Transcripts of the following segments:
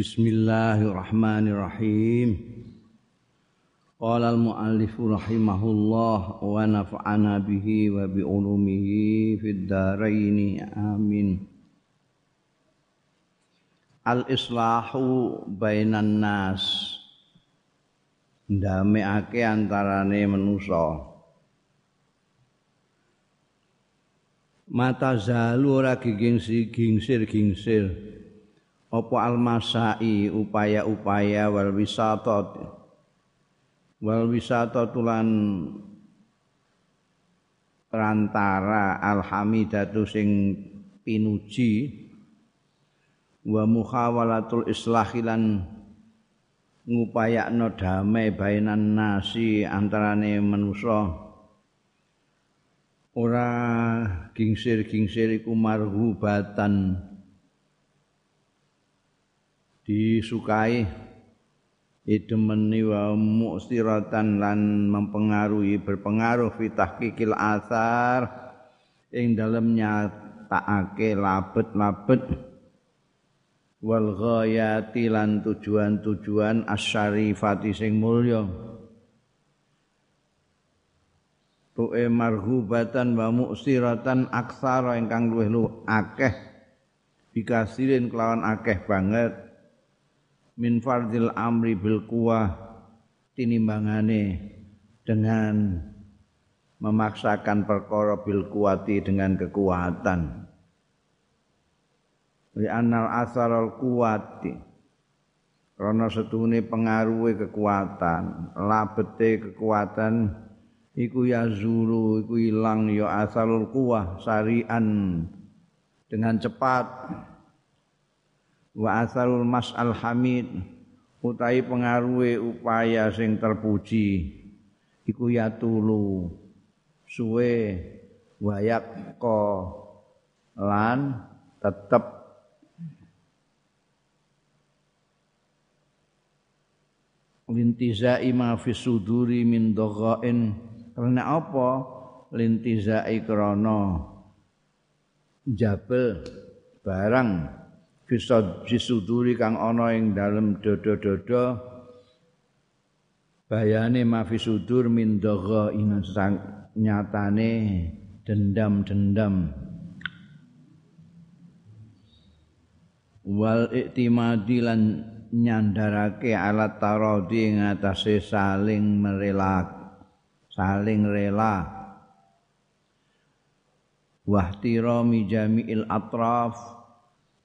Bismillahirrahmanirrahim. Qala al-muallif rahimahullah wa nafa'ana bihi wa bi ulumihi fid dharain amin. Al-islahu bainan nas. Ndamekake antarane manusa. Mata zalu ora gingsir-gingsir apa almasai upaya-upaya wal wisatat wal wisatat tulan perantara alhamidatu sing pinuji. Wa muhawalatul islahilan ngupayakno damai bainan nasi antarane manusa. Ora gingsir-gingsir iku marhubatan disukai. Idemeni wa mu'siratan lan mempengaruhi berpengaruh fi tahqiqil asar ing dalem nyatakake labet-labet. Wal ghayati lan tujuan-tujuan asyarifati sing mulya. Tu'e marhubatan wa mu'siratan aksara ingkang lu akeh. Bikasirin kelawan akeh banget min fardil amri bil kuwah tinimbangane dengan memaksakan perkara bil kuwati dengan kekuatan. Li anal asarul kuwati karena setune pengaruhe kekuatan. Labete kekuatan iku yazulu iku ilang ya asalul kuwah sarian. Dengan cepat wa asalul mas'al hamid utai pengaruhe upaya sing terpuji iku ya tulu suwe wayak ko lan tetep lintizai ma fi suduri min dhaghain Karena apa? Lintizai krana jabel barang bisa disuduri kang ana ing dalem dodo-dodo bayane mafi sudur min dagha nyatane dendam-dendam. Wal iktimadi lan nyandarake alat tarodi ngatasé saling merelak saling rela. Wahtirami jami'il atraf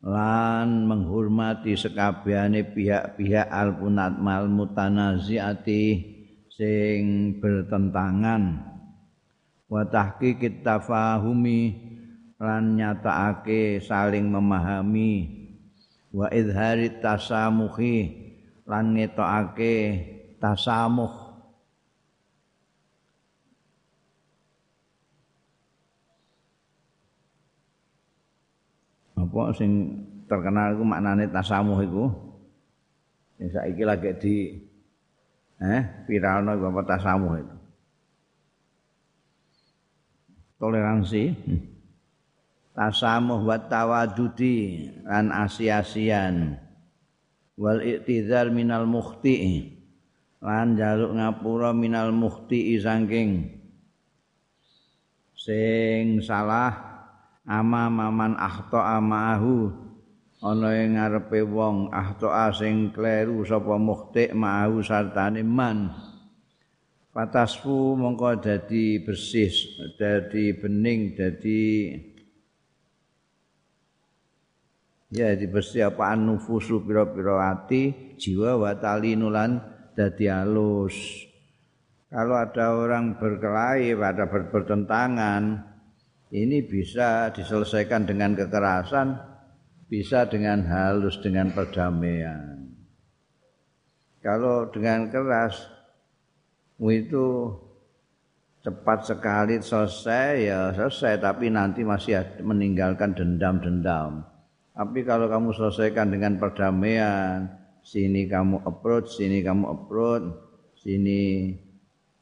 lan menghormati sekabehane pihak-pihak alpunat mal mutanaziati sing bertentangan. Wa tahqiqit tafahumi lan nyatakake saling memahami. Wa izharit tasamuhi lan ngetokake tasamuh apa sing terkenal iku maknane tasamuh iku. Sing saiki lagi di eh viralno iku apa tasamuh itu. Toleransi hmm. tasamuh wa tawadudi lan asiasian wal iktizar minal mukhti lan jaluk ngapura minal mukhti saking sing salah ama maman ahto amahu ana ing ngarepe wong ahto sing kleru sapa mukhti ma'ahu sartane man. Patasfu mongko dadi bersih dadi bening dadi ya di bersih apa nufusu pira-pira ati jiwa wa talinulan dadi alus. Kalau ada orang berkelahi pada bertentangan ini bisa diselesaikan dengan kekerasan, bisa dengan halus, dengan perdamaian. Kalau dengan keras, itu cepat sekali selesai ya selesai, tapi nanti masih meninggalkan dendam-dendam. Tapi kalau kamu selesaikan dengan perdamaian, sini kamu approach, sini kamu approach, sini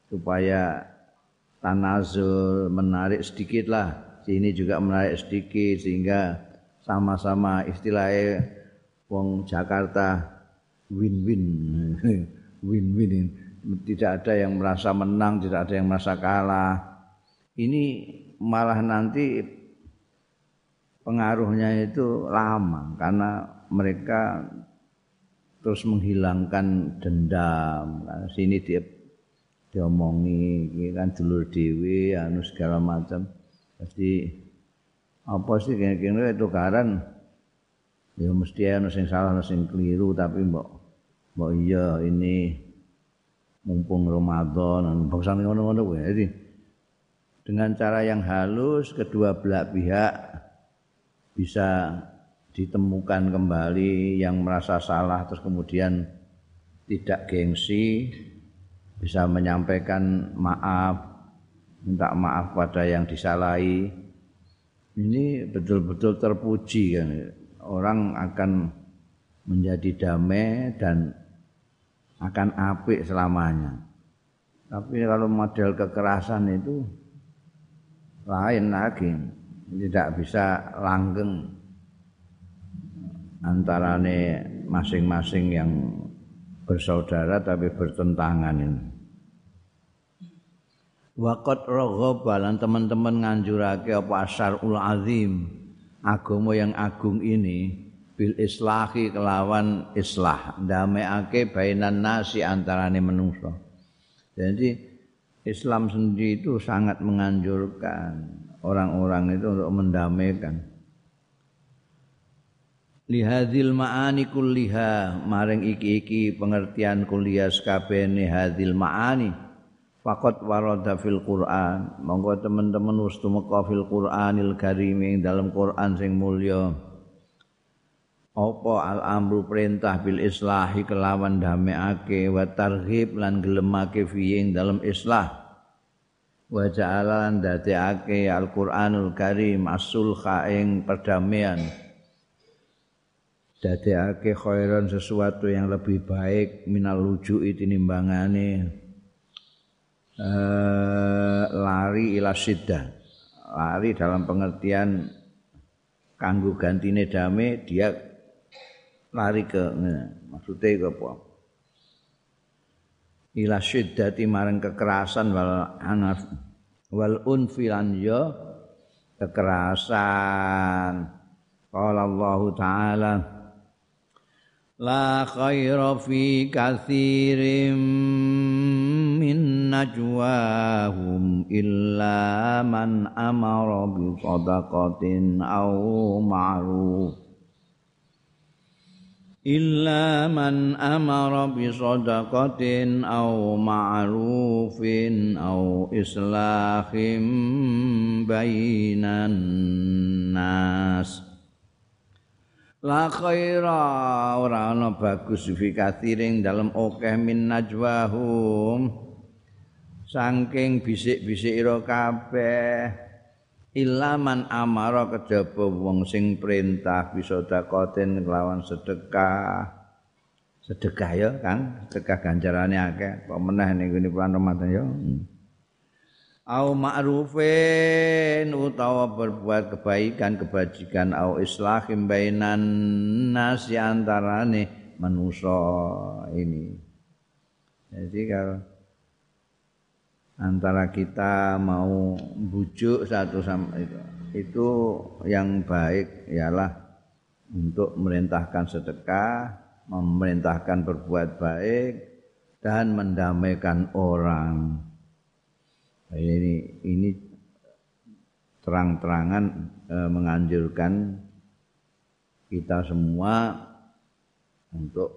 supaya tanazul menarik sedikit lah sini juga menarik sedikit sehingga sama-sama istilahnya wong Jakarta win-win. Win-win tidak ada yang merasa menang tidak ada yang merasa kalah. Ini malah nanti pengaruhnya itu lama karena mereka terus menghilangkan dendam. Sini dia diomongi kan dulur dhewe anu segala macam jadi apa sih kira-kira itu karan ya mesti ana sing salah ana sing keliru tapi mbok mbok iya ini mumpung Ramadan bangsa ngono-ngono kuwi. Jadi dengan cara yang halus kedua belah pihak bisa ditemukan kembali yang merasa salah terus kemudian tidak gengsi bisa menyampaikan maaf minta maaf pada yang disalahi. Ini betul-betul terpuji kan. Orang akan menjadi damai dan akan apik selamanya. Tapi kalau model kekerasan itu lain lagi. Tidak bisa langgeng antarane masing-masing yang bersaudara tapi bertentangan ini. Waqat raghaba lan teman-teman nganjurake apa ul azim agama yang agung ini bil islahi kelawan islah ndameake bainan nasi antarane menungso. Jadi Islam sendiri itu sangat menganjurkan orang-orang itu untuk mendamaikan lihadil ma'ani kulliha maring iki-iki pengertian kuliah sakabehane hadil ma'ani faqat warada fil Qur'an. Monggo teman-teman tumeka fil Qur'anil karim ing dalam Qur'an sing mulya. Apa al amru perintah bil islahi kelawan dameake wa targhib lan gelemake fi ing dalam islah. Wa ja'alan dadekake al Qur'anul karim as-sulha ing perdamaian. Dadekake khairan sesuatu yang lebih baik minal luju'i tinimbangane Eh, lari ila sida Lari dalam pengertian kanggo gantine dame dia lari ke nah, maksudnya ke apa? Ila syiddati marang kekerasan wal anaf wal unfilan ya kekerasan. Qala Allah taala La khaira fi katsirim نجواهم إلا من أمر بصدقة أو معروف إلا من أمر بصدقة أو معروف أو إصلاح بين الناس La khaira ora ana bagus fi kathiring dalem akeh min najwahum saking bisik-bisik ira kabeh ilaman amara kejaba wong sing perintah bisa dakoten kelawan sedekah. Sedekah ya Kang. Sedekah ganjarane akeh. Kok meneh ning bulan Ramadan ya? Hmm. au ma'rufin utawa berbuat kebaikan kebajikan au islahim bainan nas antarane manusa ini. Jadi kalau antara kita mau bujuk satu sama itu itu yang baik ialah untuk merintahkan sedekah memerintahkan berbuat baik dan mendamaikan orang. Ini ini terang-terangan e, menganjurkan kita semua untuk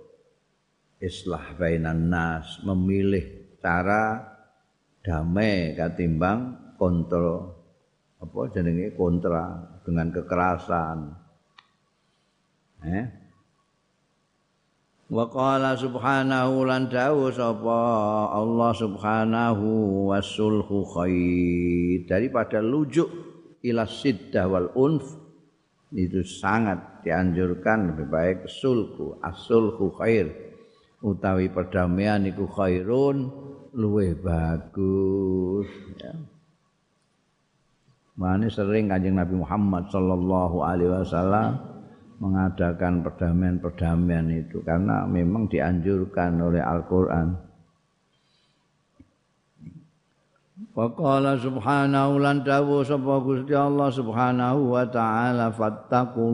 islah bainan nas memilih cara damai ketimbang kontrol apa jenenge kontra dengan kekerasan. Eh? Wa qala subhanahu lan dawu sapa Allah subhanahu wasulhu khair. Daripada lujuk ila siddah wal unf itu sangat dianjurkan lebih baik sulhu asulhu khair. Utawi perdamaian iku khairun luweh bagus ya. Mane sering Kanjeng Nabi Muhammad sallallahu alaihi wasallam mengadakan perdamaian-perdamaian itu karena memang dianjurkan oleh Al-Qur'an. Wa subhanahu lan dawu sapa Gusti Allah subhanahu wa ta'ala fattaqullaha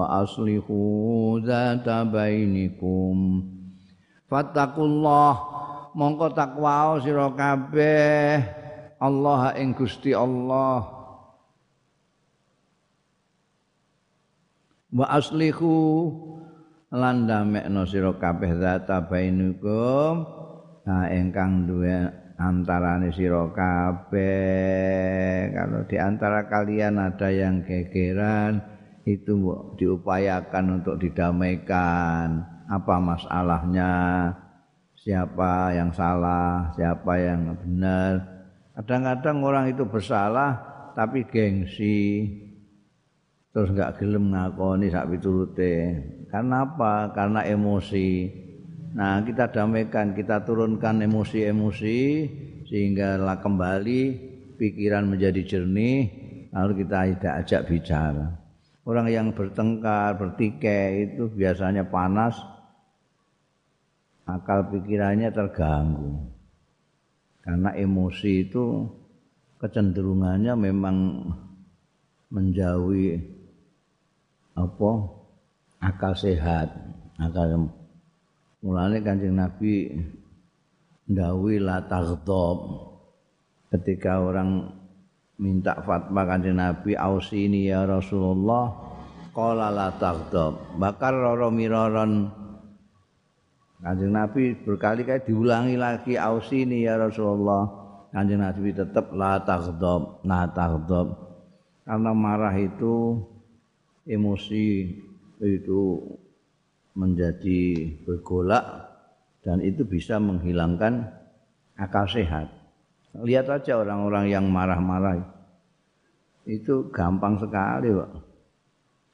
wa aslihu dzata bainikum. Fattaqullah mongko takwa sira kabeh. Allah ing Gusti Allah. wa aslihu lan damekno sira kabeh zata bainakum. Ha ingkang duwe antarane sira kabeh. Kalau di antara kalian ada yang gegeran itu diupayakan untuk didamaikan. Apa masalahnya siapa yang salah siapa yang benar kadang-kadang orang itu bersalah tapi gengsi terus nggak gelem ngakoni sak piturute. Karena apa? Karena emosi. Nah, kita damaikan, kita turunkan emosi-emosi sehingga kembali pikiran menjadi jernih, lalu kita tidak ajak bicara. Orang yang bertengkar, bertikai itu biasanya panas, akal pikirannya terganggu. Karena emosi itu kecenderungannya memang menjauhi apa? Akal sehat. Akal mulane kanjeng nabi ndawi la ketika orang minta fatwa kanjeng nabi ausini ya rasulullah. Qala la taghdab. Bakar roro miraron kanjeng nabi berkali-kali diulangi lagi ausini ya rasulullah kanjeng nabi tetap la taghdab la taghdab karena marah itu emosi itu menjadi bergolak dan itu bisa menghilangkan akal sehat. Lihat aja orang-orang yang marah-marah itu gampang sekali, Pak.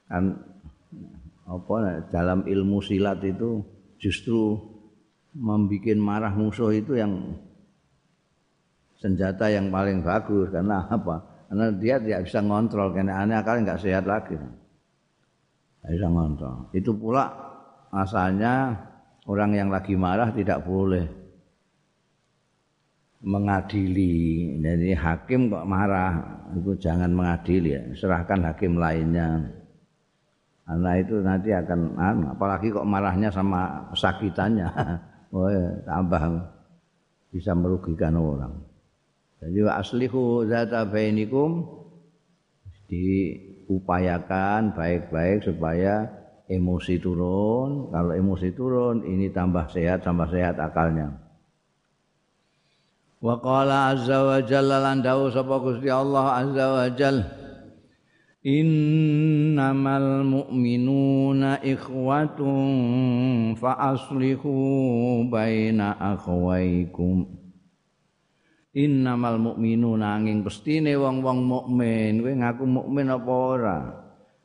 Kan apa dalam ilmu silat itu justru membuat marah musuh itu yang senjata yang paling bagus karena apa? Karena dia tidak bisa ngontrol karena aneh akal nggak sehat lagi. bisa ngontrol. Itu pula asalnya orang yang lagi marah tidak boleh mengadili. Jadi hakim kok marah, itu jangan mengadili ya. Serahkan hakim lainnya. Karena itu nanti akan apalagi kok marahnya sama sakitannya. Oh, ya, tambah bisa merugikan orang. Jadi aslihu zata bainikum di upayakan baik-baik supaya emosi turun. Kalau emosi turun, ini tambah sehat, tambah sehat akalnya. Wa qala azza wa jalla lan dawu sapa Gusti Allah azza wa jalla Innamal mu'minuna ikhwatun fa aslihu baina akhwaikum innamal mu'minuna angin pestine wong-wong mukmin. Kowe ngaku mukmin apa ora?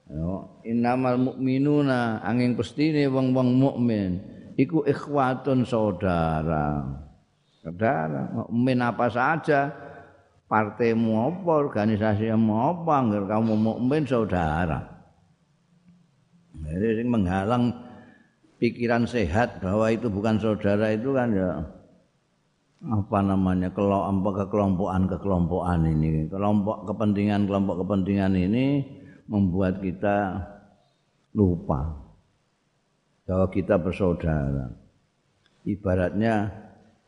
Yo innamal mu'minuna angin pestine wong-wong mukmin. Iku ikhwatun saudara. Saudara mukmin apa saja partaimu apa organisasimu apa anggar kamu mukmin saudara. Jadi menghalang pikiran sehat bahwa itu bukan saudara itu kan ya apa namanya kelompok kekelompokan kekelompokan ini. Kelompok kepentingan kelompok kepentingan ini membuat kita lupa bahwa kita bersaudara. Ibaratnya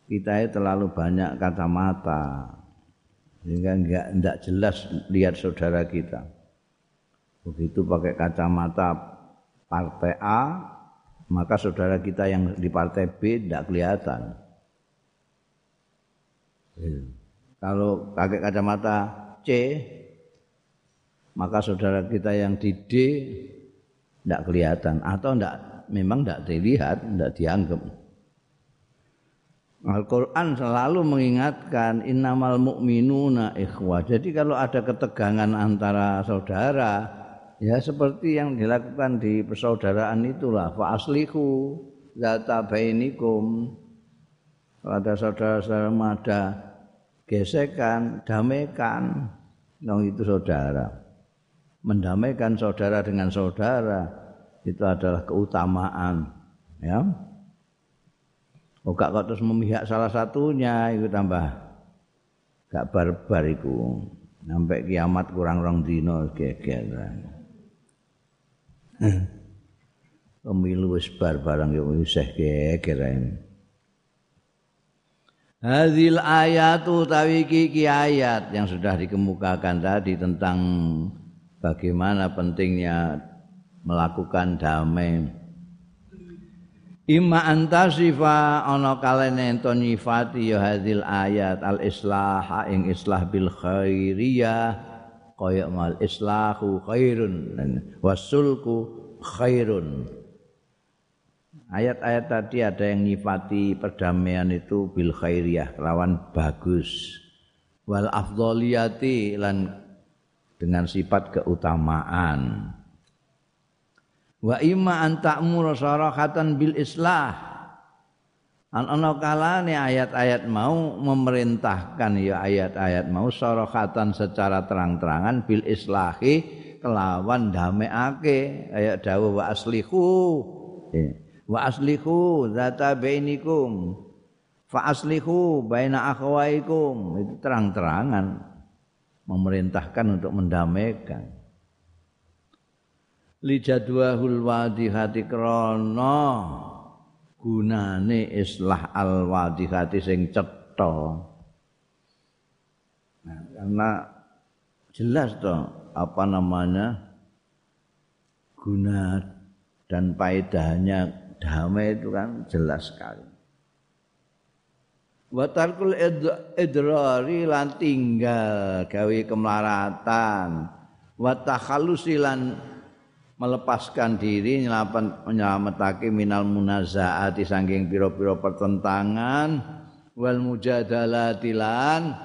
kita terlalu banyak kacamata sehingga enggak enggak jelas lihat saudara kita. Begitu pakai kacamata partai A maka saudara kita yang di partai B tidak kelihatan. Kalau pakai kacamata C, maka saudara kita yang di D tidak kelihatan. Atau tidak memang tidak dilihat, tidak dianggap. Al-Quran selalu mengingatkan innamal mu'minuna ikhwah. Jadi kalau ada ketegangan antara saudara, ya seperti yang dilakukan di persaudaraan itulah. Fa'aslihu zata bainikum ada saudara-saudara ada gesekan, damaikan, dong itu saudara. mendamaikan saudara dengan saudara itu adalah keutamaan ya Oh gak kok terus memihak salah satunya itu tambah gak barbar iku. Sampai kiamat kurang rong dino geger. Pemilu wis bar barang yo isih geger. Hadil ayatu tawi ki ayat yang sudah dikemukakan tadi tentang bagaimana pentingnya melakukan damai Ima antasifa ana kalene ento nyifati ya hadil ayat al islah ing islah bil khairiyah. Kaya mal islahu khairun wasulku khairun. Ayat-ayat tadi ada yang nyifati perdamaian itu bil khairiyah lawan bagus. Wal afdholiyati lan dengan sifat keutamaan wa imma an ta'muru sarahatan bil islah. An ana kalane ayat-ayat mau memerintahkan ya ayat-ayat mau sarahatan secara terang-terangan bil islahi kelawan dameake kaya dawuh wa aslihu. Wa aslihu zata bainikum. Fa aslihu baina akhwaikum itu terang-terangan memerintahkan untuk mendamaikan li jadwahul wadihati krana. Gunane islah al wadihati sing cetha. Nah, karena jelas toh apa namanya guna dan faedahnya damai itu kan jelas sekali. Wa tarkul idrari lan tinggal gawe kemelaratan. Wa takhallusi lan melepaskan diri nyelapan menyelamatake minal munazaati saking pira-pira pertentangan wal mujadalati lan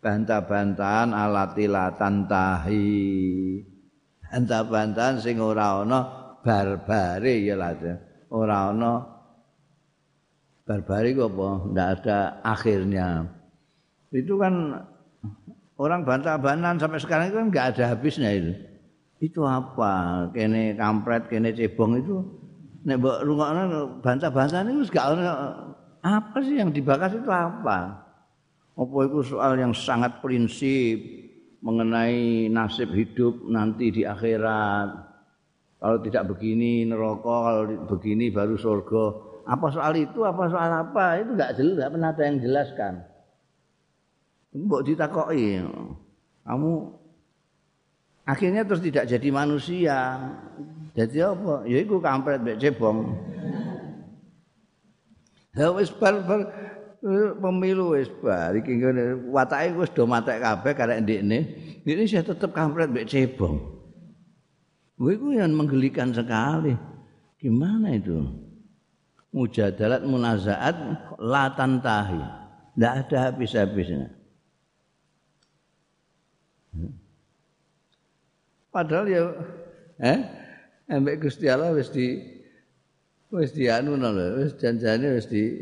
bantah-bantahan alatilatan tahi. Bantah-bantahan sing ora ana barbare ya lah ora ana barbare kok apa? Ndak ada akhirnya. Itu kan orang bantah-bantahan sampai sekarang itu kan nggak ada habisnya itu itu apa? Kene kampret kene cebong itu? Nek mbok rungokno bantah-bantah niku gak apa sih yang dibahas itu apa? Apa itu soal yang sangat prinsip mengenai nasib hidup nanti di akhirat? Kalau tidak begini neraka kalau begini baru surga. Apa soal itu? Apa soal apa? Itu enggak jelas enggak pernah ada yang jelaskan. Mbok ditakoki. Kamu akhirnya terus tidak jadi manusia jadi apa ya iku kampret mbek cebong ha wis bar, bar pemilu wis bar iki ngene watake wis do matek kabeh karek ndekne ini saya tetep kampret mbek cebong Gue itu yang menggelikan sekali. Gimana itu? Mujadalat munazaat latan tahi. Tidak ada habis-habisnya. Padahal ya eh ambek Gusti Allah wis di wis di anu lho, wis janjane wis di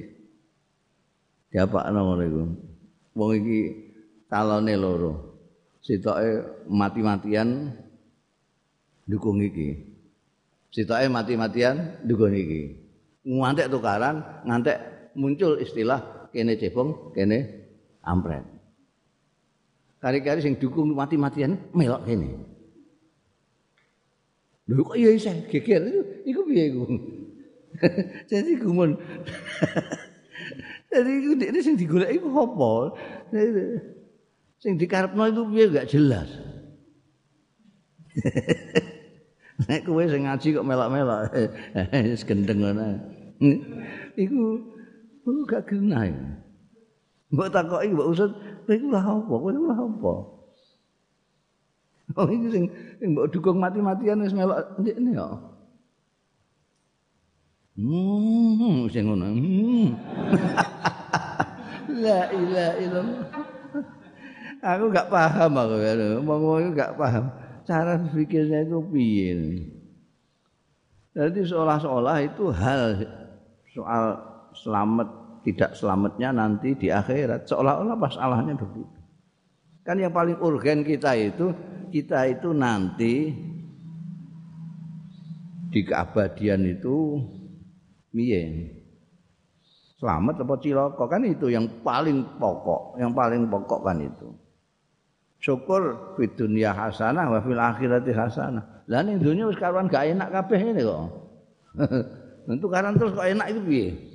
diapakno ngono iku. Wong iki calone loro. Sitoke mati-matian dukung iki. Sitoke mati-matian dukung iki. Ngantek tukaran, ngantek muncul istilah kene cebong, kene ampret. Kari-kari sing dukung mati-matian melok kene. Lho kok ya isih geger iku piye iku? Jadi gumun. Jadi itu ini sing digoleki iku apa? Sing dikarepno itu piye gak jelas. Nek kowe sing ngaji kok melok-melok wis gendeng ngono. Iku gak genah. Mbok takoki mbok usut, kowe iku lha apa? Kowe iku lha apa? Oh iki sing mbok dukung mati-matian wis melok ndekne ya. Hmm, sing ngono. Hmm. La ilaha illallah. Aku gak paham aku ya. Ngomong itu gak paham. Cara berpikirnya itu piye. Jadi seolah-olah itu hal soal selamat tidak selamatnya nanti di akhirat seolah-olah masalahnya begitu. Kan yang paling urgen kita itu kita itu nanti di keabadian itu miye selamat apa cilaka? Kan itu yang paling pokok yang paling pokok kan itu. Syukur di dunia hasanah wa fil akhirati hasanah. Lah ning dunia wis gak enak kabeh ini kok. Untuk karan terus kok enak itu piye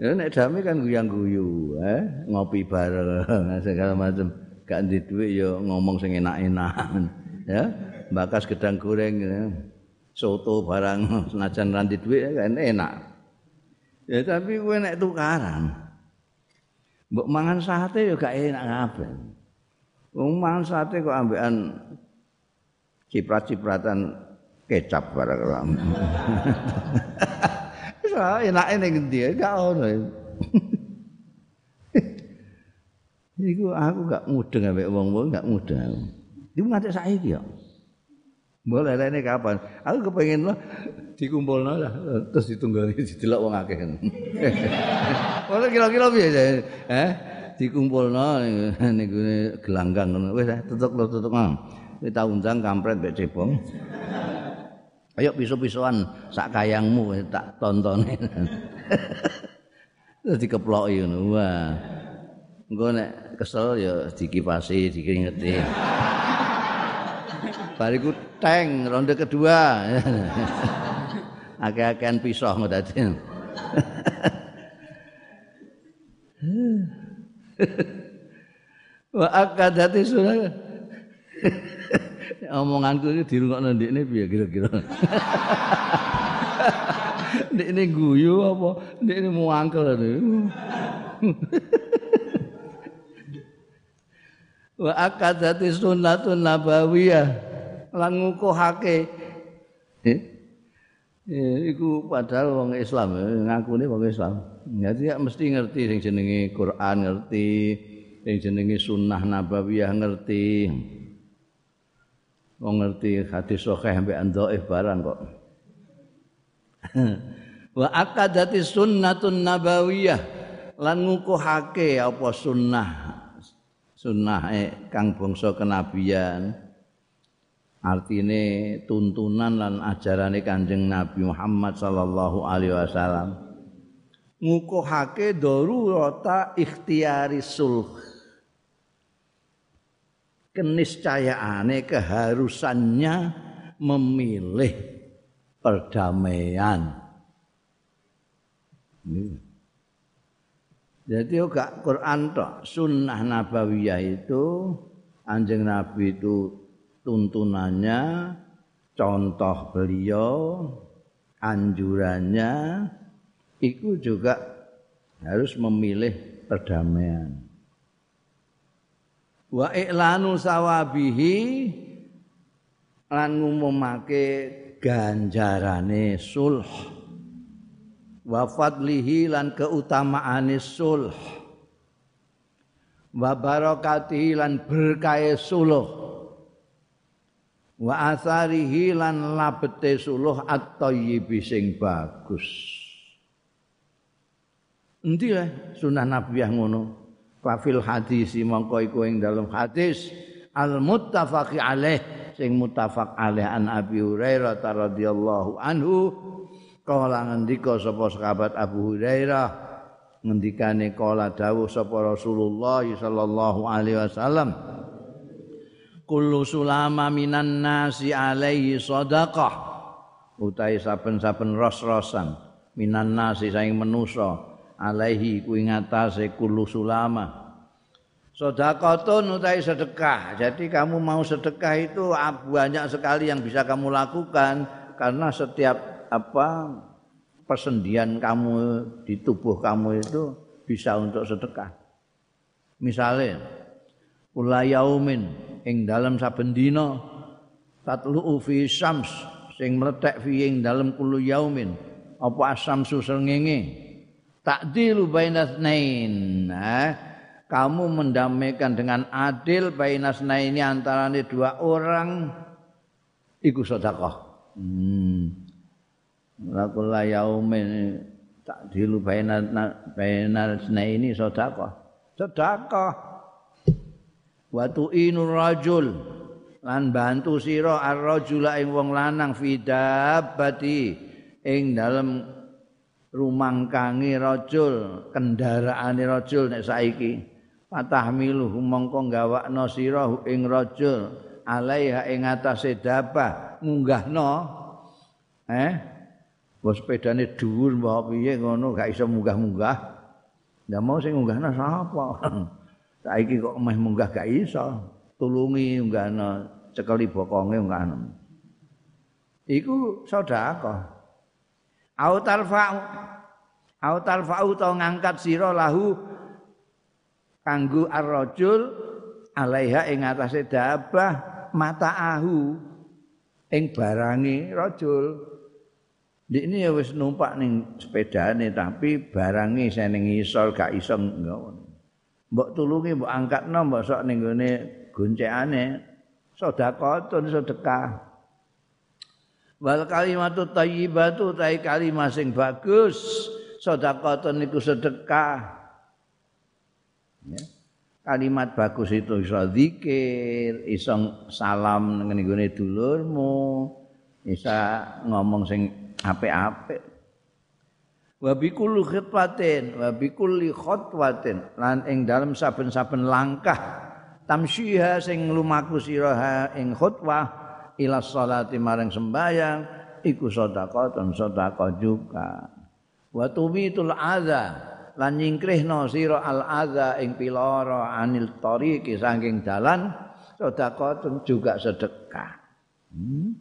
ya nek dami kan guyang-guyu eh ngopi bareng segala macam gak di duit ya ngomong sing enak-enak ya bakas gedang goreng ya. soto barang senajan ranti duit kan enak. Ya tapi kowe nek tukaran. Mbok mangan sate ya gak enak kabeh. Wong mangan sate kok ambekan ciprat-cipratan kecap barang. Wis enake ning endi gak ono. Iku aku gak mudeng ambek wong-wong gak mudeng. Iku nganti saiki ya. Boleh ini kapan? Aku kepengen lo dikumpul lah, terus ditunggangi didelok wong akeh. Boleh kira-kira biasa, eh? Dikumpul no, nih gelanggang, wes tutup lo tutup no. Kita undang kampret bek cebong. Ayo pisu-pisuan sak kayangmu tak tontonin. Terus dikeploki ngono. Wah. Engko nek kesel ya dikipasi, dikringeti. bariku teng ronde kedua akeh-akehan pisah dadi wa akadati surah omonganku iki dirungokno ndekne piye? Kira-kira. Ndekne guyu apa? Ndekne muangkel wa akadati sunnatun nabawiyah. Lan ngukuhake. Eh? eh iku padahal wong Islam ngakune wong Islam. Jadi ya mesti ngerti sing jenenge Quran ngerti sing jenenge sunnah nabawiyah ngerti wong ngerti. Hadis sahih ambek dhaif barang kok. Wa akadati sunnatun nabawiyah. Lan ngukuhake apa sunnah? Sunnah eh, kang bangsa kenabian. Artine tuntunan lan ajarane Kanjeng Nabi Muhammad sallallahu alaihi wasallam. Ngukuhake darurata ikhtiari sulh keniscayaane keharusannya memilih perdamaian jadi juga Quran tok sunnah nabawiyah itu anjing Nabi itu tuntunannya, contoh beliau, anjurannya, itu juga harus memilih perdamaian. Wa i'lanu sawabihi lan ngumumake ganjarane sulh. Wa fadlihi lan keutamaane sulh. Wa barakatihi lan berkahe sulh. wa asarihi lan labete suluh at-thayyib sing bagus. Endi le sunah nabiyah ngono? Fa fil hadis mongko iku ing dalam hadis. Al muttafaqi alaih sing muttafaq alaih an Abi Hurairah radhiyallahu anhu. Kala ngendika sapa sahabat Abu Hurairah? Ngendikane kala dawuh sapa Rasulullah sallallahu alaihi wasallam. Kullu sulama minan nasi alaihi sadaqah. Utai saben-saben ros-rosan. Minan nasi saing menusa alaihi kuwi ngatasé kullu sulama. Sedekahun utai sedekah. Jadi kamu mau sedekah itu banyak sekali yang bisa kamu lakukan karena setiap apa persendian kamu di tubuh kamu itu bisa untuk sedekah. Misalnya ulayaumin ing dalam saben dina tatlu fi syams sing meletek fi ing dalam kulu yaumin apa asamsu srengenge takdilu bainasnain. Nah, kamu mendamaikan dengan adil bainasnain ini antara dua orang iku sedekah. Hmm. Lakula yaumin takdilu bainasnain ini sedekah. Sedekah. Wa tu'inur rajul. Lan bantu sira ar-rajula ing wong lanang fidabbati ing dalem rumangkangi rajul kendaraane rajul nek saiki fatahmilu mongko gawakno sira ing rajul alaiha ing atase dabah munggahno eh Wah sepedane dhuwur mbok piye ngono gak iso munggah-munggah. Ndak mau sing munggahna sapa? Saiki kok meh munggah gak iso. Tulungi munggahna cekeli bokonge munggahna. Iku sedekah. Au tarfa'u Au tarfa'u to ngangkat sira lahu kanggo ar-rajul alaiha ing atase dabah mataahu ing barangi rajul. Ini ya wis numpak ning sepedane tapi barangi saya ning isor gak iso ngono. Mbok tulungi mbok angkatno mbok sok ning gone goncekane sedekah sedekah. Wal kalimatu thayyibatu tai kalimat sing bagus sedekah niku sedekah. Ya. Kalimat bagus itu iso zikir, iso salam ning gone dulurmu, iso ngomong sing apik-apik. Wa bi kulli khitwatin wa bi kulli khotwatin lan ing dalem saben-saben langkah tamsyiha sing lumaku sira ing khutbah ila sholati marang sembayang iku sedekah dan sedekah juga. Wa tumitul adza lan nyingkrihno sira al adza ing piloro anil tariqi saking dalan sedekah juga sedekah. Hmm?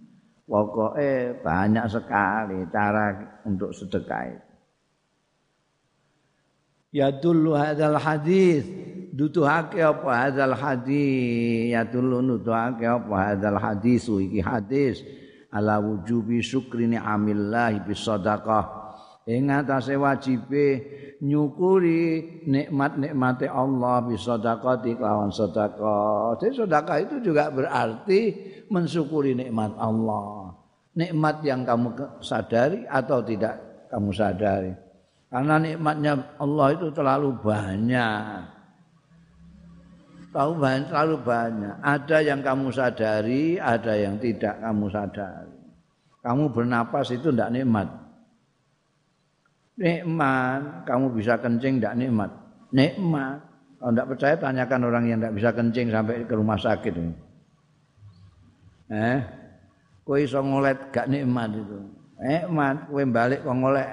Pokoknya banyak sekali cara untuk sedekah itu. Ya dulu hadal hadis dutuhake apa hadal hadis ya dulu nutuhake apa hadal hadis iki hadis ala wujubi syukri ni'amillah bis sadaqah ing atase wajibe nyukuri nikmat-nikmate Allah bis sadaqati kelawan sedekah. Jadi sedekah itu juga berarti mensyukuri nikmat Allah. Nikmat yang kamu sadari atau tidak kamu sadari. Karena nikmatnya Allah itu terlalu banyak. Tahu banyak, terlalu banyak. Ada yang kamu sadari, ada yang tidak kamu sadari. Kamu bernapas itu tidak nikmat. Nikmat, kamu bisa kencing tidak nikmat. Nikmat. Kalau tidak percaya tanyakan orang yang tidak bisa kencing sampai ke rumah sakit. Eh, kowe iso ngolet gak nikmat itu. Nikmat kowe balik kok ngolet.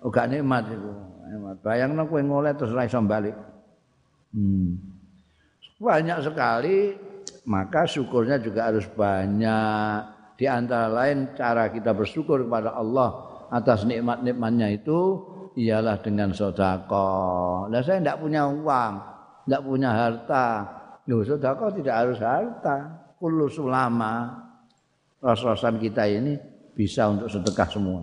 Oh gak nikmat itu. Nikmat. Bayangno kowe ngolet terus ora iso balik. Hmm. Banyak sekali maka syukurnya juga harus banyak. Di antara lain cara kita bersyukur kepada Allah atas nikmat-nikmatnya itu ialah dengan sedekah. Nah saya tidak punya uang, tidak punya harta. Loh sedekah tidak harus harta kullu sulama ras-rasan kita ini bisa untuk sedekah semua.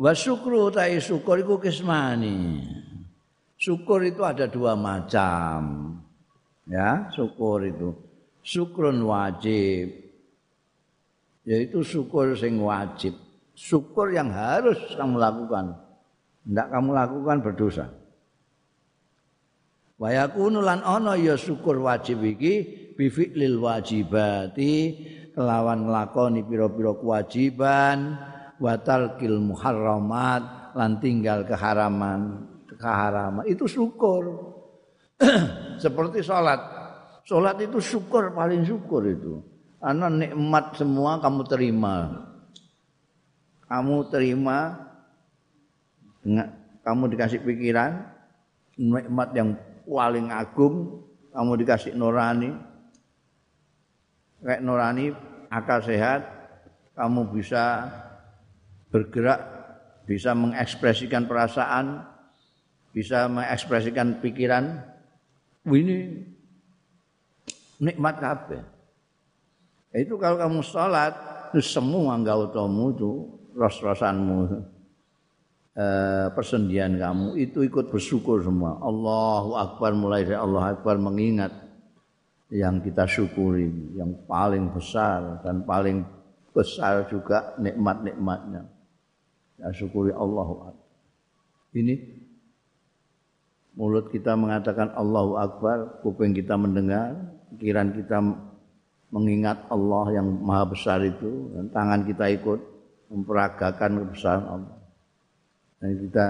Wa syukru ta'i syukur itu kismani. Syukur itu ada dua macam. Ya, syukur itu. Syukrun wajib. Yaitu syukur sing wajib. Syukur yang harus kamu lakukan. Tidak kamu lakukan berdosa. wa yakunu lan ana ya syukur wajib iki bi fi'lil wajibati kelawan nglakoni pira-pira kewajiban wa tarkil muharramat lan tinggal keharaman keharaman itu syukur. Seperti salat salat itu syukur paling syukur itu. Karena nikmat semua kamu terima. Kamu terima kamu dikasih pikiran nikmat yang paling agung kamu dikasih nurani. Kayak nurani akal sehat kamu bisa bergerak bisa mengekspresikan perasaan bisa mengekspresikan pikiran ini nikmat kabeh itu kalau kamu sholat itu semua enggak utamamu itu ros-rosanmu Eh, persendian kamu itu ikut bersyukur semua. Allahu Akbar mulai dari Allah Akbar mengingat yang kita syukuri, yang paling besar dan paling besar juga nikmat-nikmatnya. Ya syukuri Allahu Akbar. Ini mulut kita mengatakan Allahu Akbar, kuping kita mendengar, pikiran kita mengingat Allah yang maha besar itu, dan tangan kita ikut memperagakan kebesaran Allah. Dan kita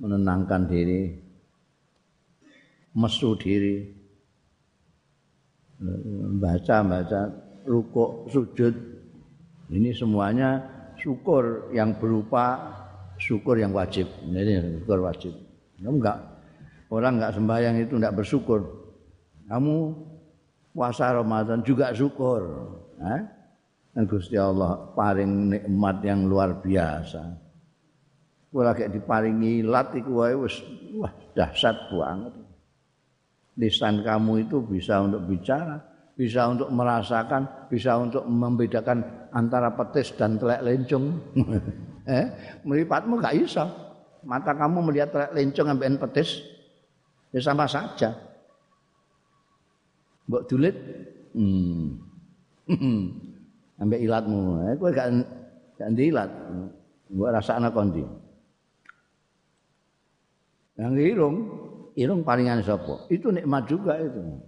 menenangkan diri, mesu diri, baca-baca, rukuk, sujud. Ini semuanya syukur yang berupa syukur yang wajib. Ini syukur wajib. Kamu enggak orang enggak sembahyang itu enggak bersyukur. Kamu puasa Ramadan juga syukur. Eh? Dan Gusti Allah paling nikmat yang luar biasa. Kowe lagi diparingi lat iku wae wis wah dahsyat banget. Lisan kamu itu bisa untuk bicara, bisa untuk merasakan, bisa untuk membedakan antara petis dan telek lencung. eh, meripatmu gak iso. Mata kamu melihat lencung ambekan petis ya sama saja. Mbok dulit hmm. ambek ilatmu. Eh, kowe gak gak ndilat. Mbok rasakno kondi. Yang irung, irung palingan sapa? Itu nikmat juga itu.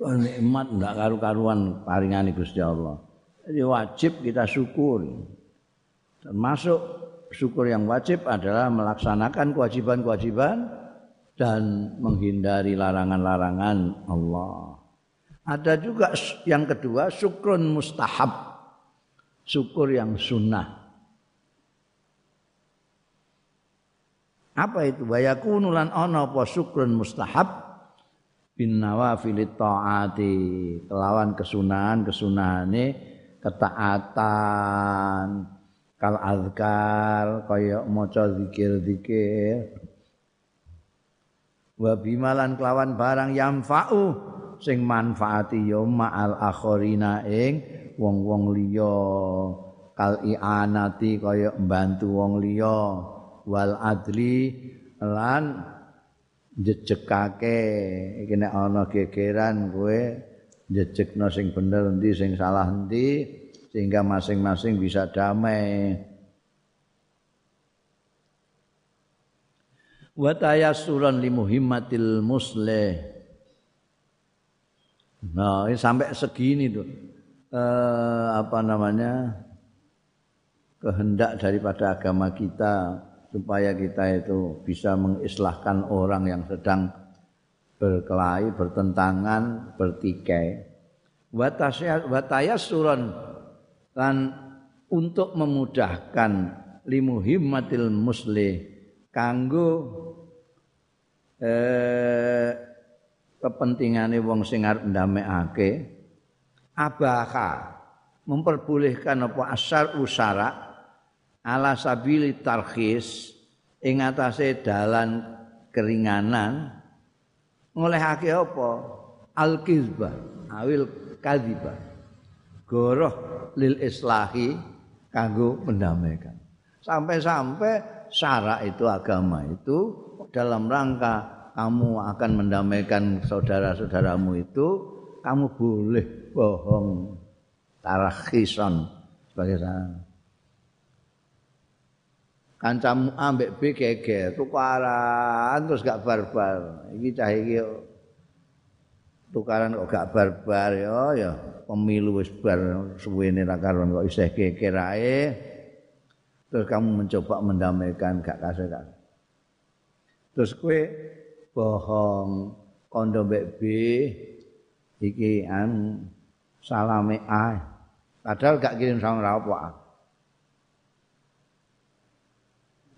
Oh, nikmat enggak karu-karuan paringane Gusti Allah. Jadi wajib kita syukur. Termasuk syukur yang wajib adalah melaksanakan kewajiban-kewajiban dan menghindari larangan-larangan Allah. Ada juga yang kedua syukrun mustahab. Syukur yang sunnah. Apa itu? Wa yakunu lan ana apa syukrun mustahab bin nawafil taati kelawan kesunahan kesunahane ketaatan kal azkar kaya maca zikir-zikir. Wa bimalan kelawan barang yamfa'u sing manfaati ya ma'al akhirina ing wong-wong liya. Kal i'anati kaya mbantu wong liya. Wal adli lan jejekake. Iki nek ana gegeran kowe jejekno sing bener endi sing salah endi sehingga masing-masing bisa damai wa tayassuran li muhimmatil muslih Nah, ini sampai segini tuh. Eh, apa namanya? kehendak daripada agama kita supaya kita itu bisa mengislahkan orang yang sedang berkelahi, bertentangan, bertikai. Watayasuran dan untuk memudahkan limuhimmatil musli kanggo eh, kepentingane wong sing arep ndamekake abaka memperbolehkan apa asar usara ala sabili tarkhis ing atase dalan keringanan ngolehake apa? Al kizba awil kadziba goroh lil islahi kanggo mendamaikan. Sampai-sampai syarak itu agama itu dalam rangka kamu akan mendamaikan saudara-saudaramu itu kamu boleh bohong tarakhisan sebagai sana kancamu ambek B geger tukaran terus gak barbar. Iki cah tukaran kok gak barbar ya ya pemilu wis bar suwene ra karon kok isih geger ae. Terus kamu mencoba mendamaikan gak kasih kan? Terus kue bohong kondo mbek iki an salame A padahal gak kirim salam ra apa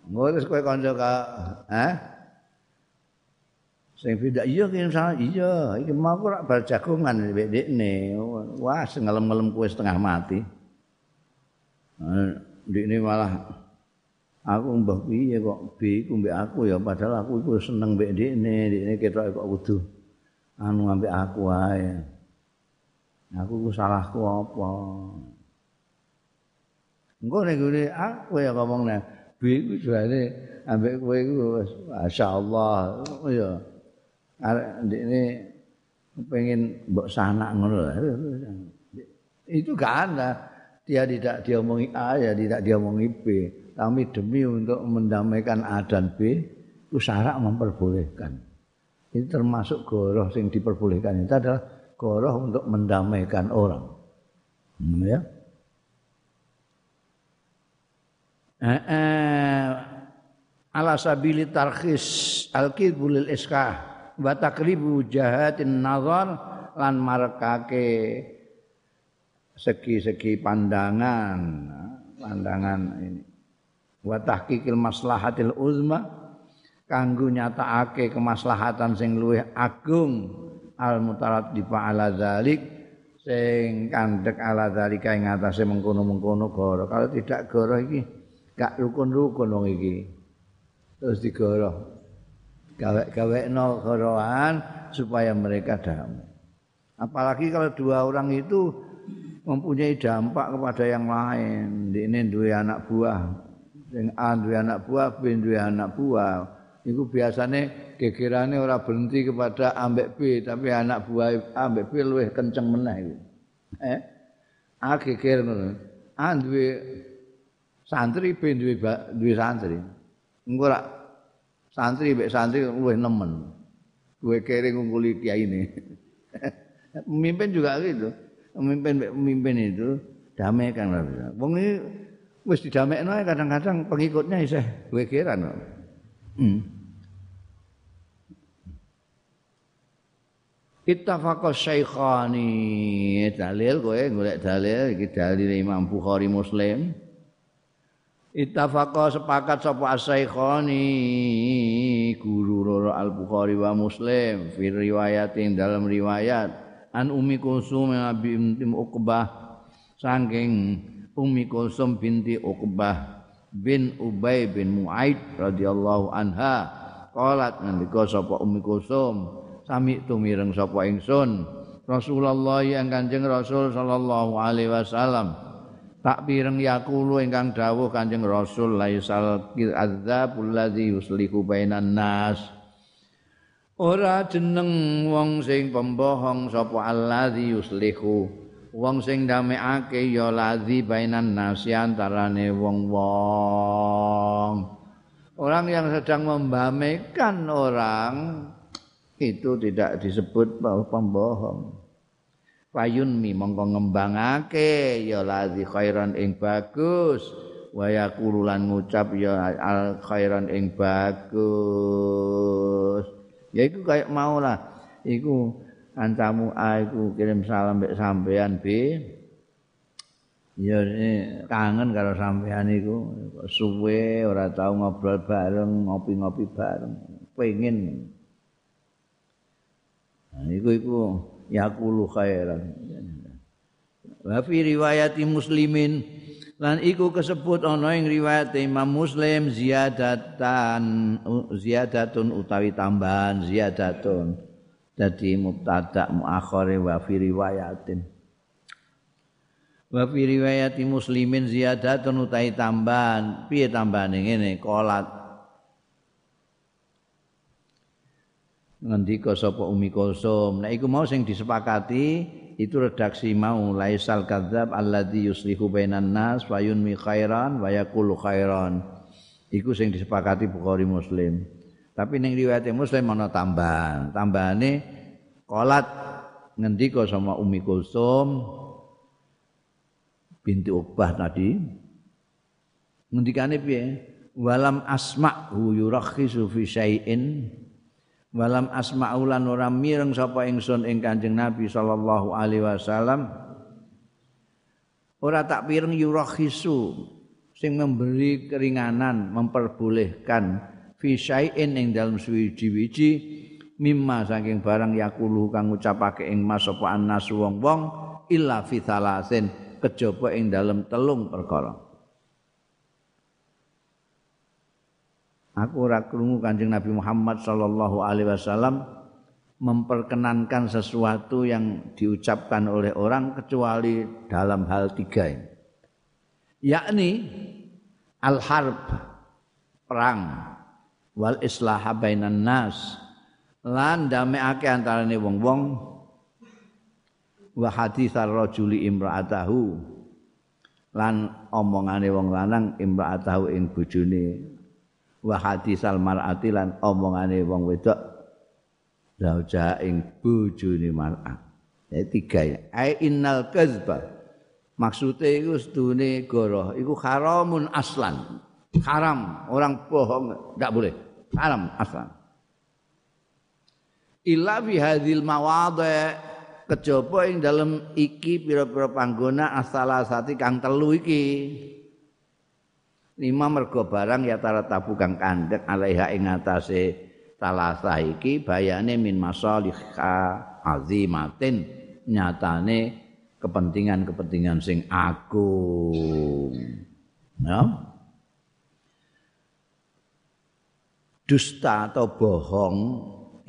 Ngono kowe kanca ka, eh? Sing beda iya kirim sana iya, iki mau rak bar jagongan dekne. Wah, ngelem-ngelem kowe setengah mati. Dekne malah aku mbah piye kok bi ku mbek aku ya padahal aku iku seneng mbek dekne, dekne ketok kok kudu anu ambek aku ae. Aku ku salahku apa? Engko nek aku ya ngomong nek bi iku jane ambek kowe iku masyaallah ya arek ndekne pengen mbok sanak ngono itu gak ada dia tidak diomongi A ya tidak diomongi B tapi demi untuk mendamaikan A dan B itu syarat memperbolehkan. Itu termasuk goroh yang diperbolehkan itu adalah goroh untuk mendamaikan orang. Hmm, ya. Eh, eh, ala sabili tarkhis al-kidbulil iskah wa takribu jahatin nazar lan marekake segi-segi pandangan pandangan ini. Wa tahqiqil maslahatil uzma kanggo nyatakake kemaslahatan sing luwih agung al mutaraddifa ala zalik sing kandhek ala zalika ing atase mengkono-mengkono goro. Kalau tidak goro iki gak rukun-rukun wong iki. Terus digoro gawe-gawekno gorohan supaya mereka damai apalagi kalau dua orang itu mempunyai dampak kepada yang lain ini dua anak buah sing A duwe anak buah, B duwe anak buah. Iku biasane gegerane ora berhenti kepada ambek B, tapi anak buah ambek B luwih kenceng meneh iku. Eh? A geger ngono. A duwe santri, B duwe santri. Ora santri mbek santri luwih nemen. Duwe kere ngungkuli kiai ini. Pemimpin juga gitu. Pemimpin pemimpin itu damai kan. Wong ini wis didamekno kadang-kadang pengikutnya isih wegeran kok. Hmm. Ittafaqa syaikhani dalil kowe golek dalil iki dalil Imam Bukhari Muslim. Ittafaqa sepakat sapa syaikhani guru loro Al Bukhari wa Muslim fi riwayatin dalam riwayat. An Ummi Kulsum bin Uqbah saking Ummi Kulsum binti Uqbah bin Ubay bin Muaid radhiyallahu anha qalat ngendika sapa Ummi Kulsum sami tumireng sapa ingsun Rasulullah yang Kanjeng Rasul sallallahu alaihi wasallam tak pireng yakulu ingkang dawuh Kanjeng Rasul laisal adzabul ladzi yuslihu bainan nas ora jeneng wong sing pembohong sapa alladzi yuslihu wong sing ndamekake ya ladzi bainan nasi antarane wong-wong. Orang yang sedang membamekan orang itu tidak disebut pembohong. Fayun mi mongko ngembangake ya ladzi khairan ing bagus. Wa yaqululan ngucap ya al khairan ing bagus. Ya iku kayak mau lah. Iku A iku kirim salam mbek sampean B ya kangen karo sampean iku. Suwe ora tau ngobrol bareng ngopi-ngopi bareng. Pengen. Nah, iku iku yaqulu khairan. Wa fi riwayati muslimin lan iku kesebut ana ing riwayat Imam Muslim ziyadatan ziyadatun utawi tambahan ziyadatun dadi mubtada muakhir wa fi riwayatin. Wa fi riwayati muslimin ziyadatun utai tambahan. Piye tambahane ngene qolat ngendika sapa Umi Kulsum nek iku mau sing disepakati itu redaksi mau laisal kadzab alladzi yuslihu bainan nas wa yunmi khairan wa yaqulu khairan iku sing disepakati Bukhari Muslim Tapi ning riwayat Muslim ana tambahan. Tambahane qalat ngendika sama Umi Kulsum binti Uqbah tadi. Ngendikane piye? Walam asma'hu yurakhisu fi syai'in walam asma'u lan ora mireng sapa ingsun ing Kanjeng Nabi sallallahu alaihi wasallam. Ora tak pireng yurakhisu sing memberi keringanan memperbolehkan fi syai'in ing dalem suwiji-wiji mimma saking barang yakulu kang ngucapake ing mas apa annas wong-wong illa fi thalasin kejaba ing dalem telung perkara Aku ora krungu Kanjeng Nabi Muhammad sallallahu alaihi wasallam memperkenankan sesuatu yang diucapkan oleh orang kecuali dalam hal tiga ini. Yakni al-harb perang wal islaha bainan nas lan damekake antarane wong-wong wa hadisar rajuli imra'atahu lan omongane wong lanang imra'atahu ing bojone wa hadisal mar'ati lan omongane wong wedok zauja ing bojone mar'ah ya tiga ya. Ai innal kadzba maksude iku sedune goroh. Iku haramun aslan. Haram. Orang bohong. Enggak boleh. Haram aslan. Illa bi hadhil mawadhi. Kejaba ing dalem iki pira-pira panggona asalasati kang telu iki lima mergo barang ya tara tabu kang kandhek alaiha ing atase talasa iki bayane min masalihha azimatin nyatane kepentingan-kepentingan sing agung. Ya. Dusta atau bohong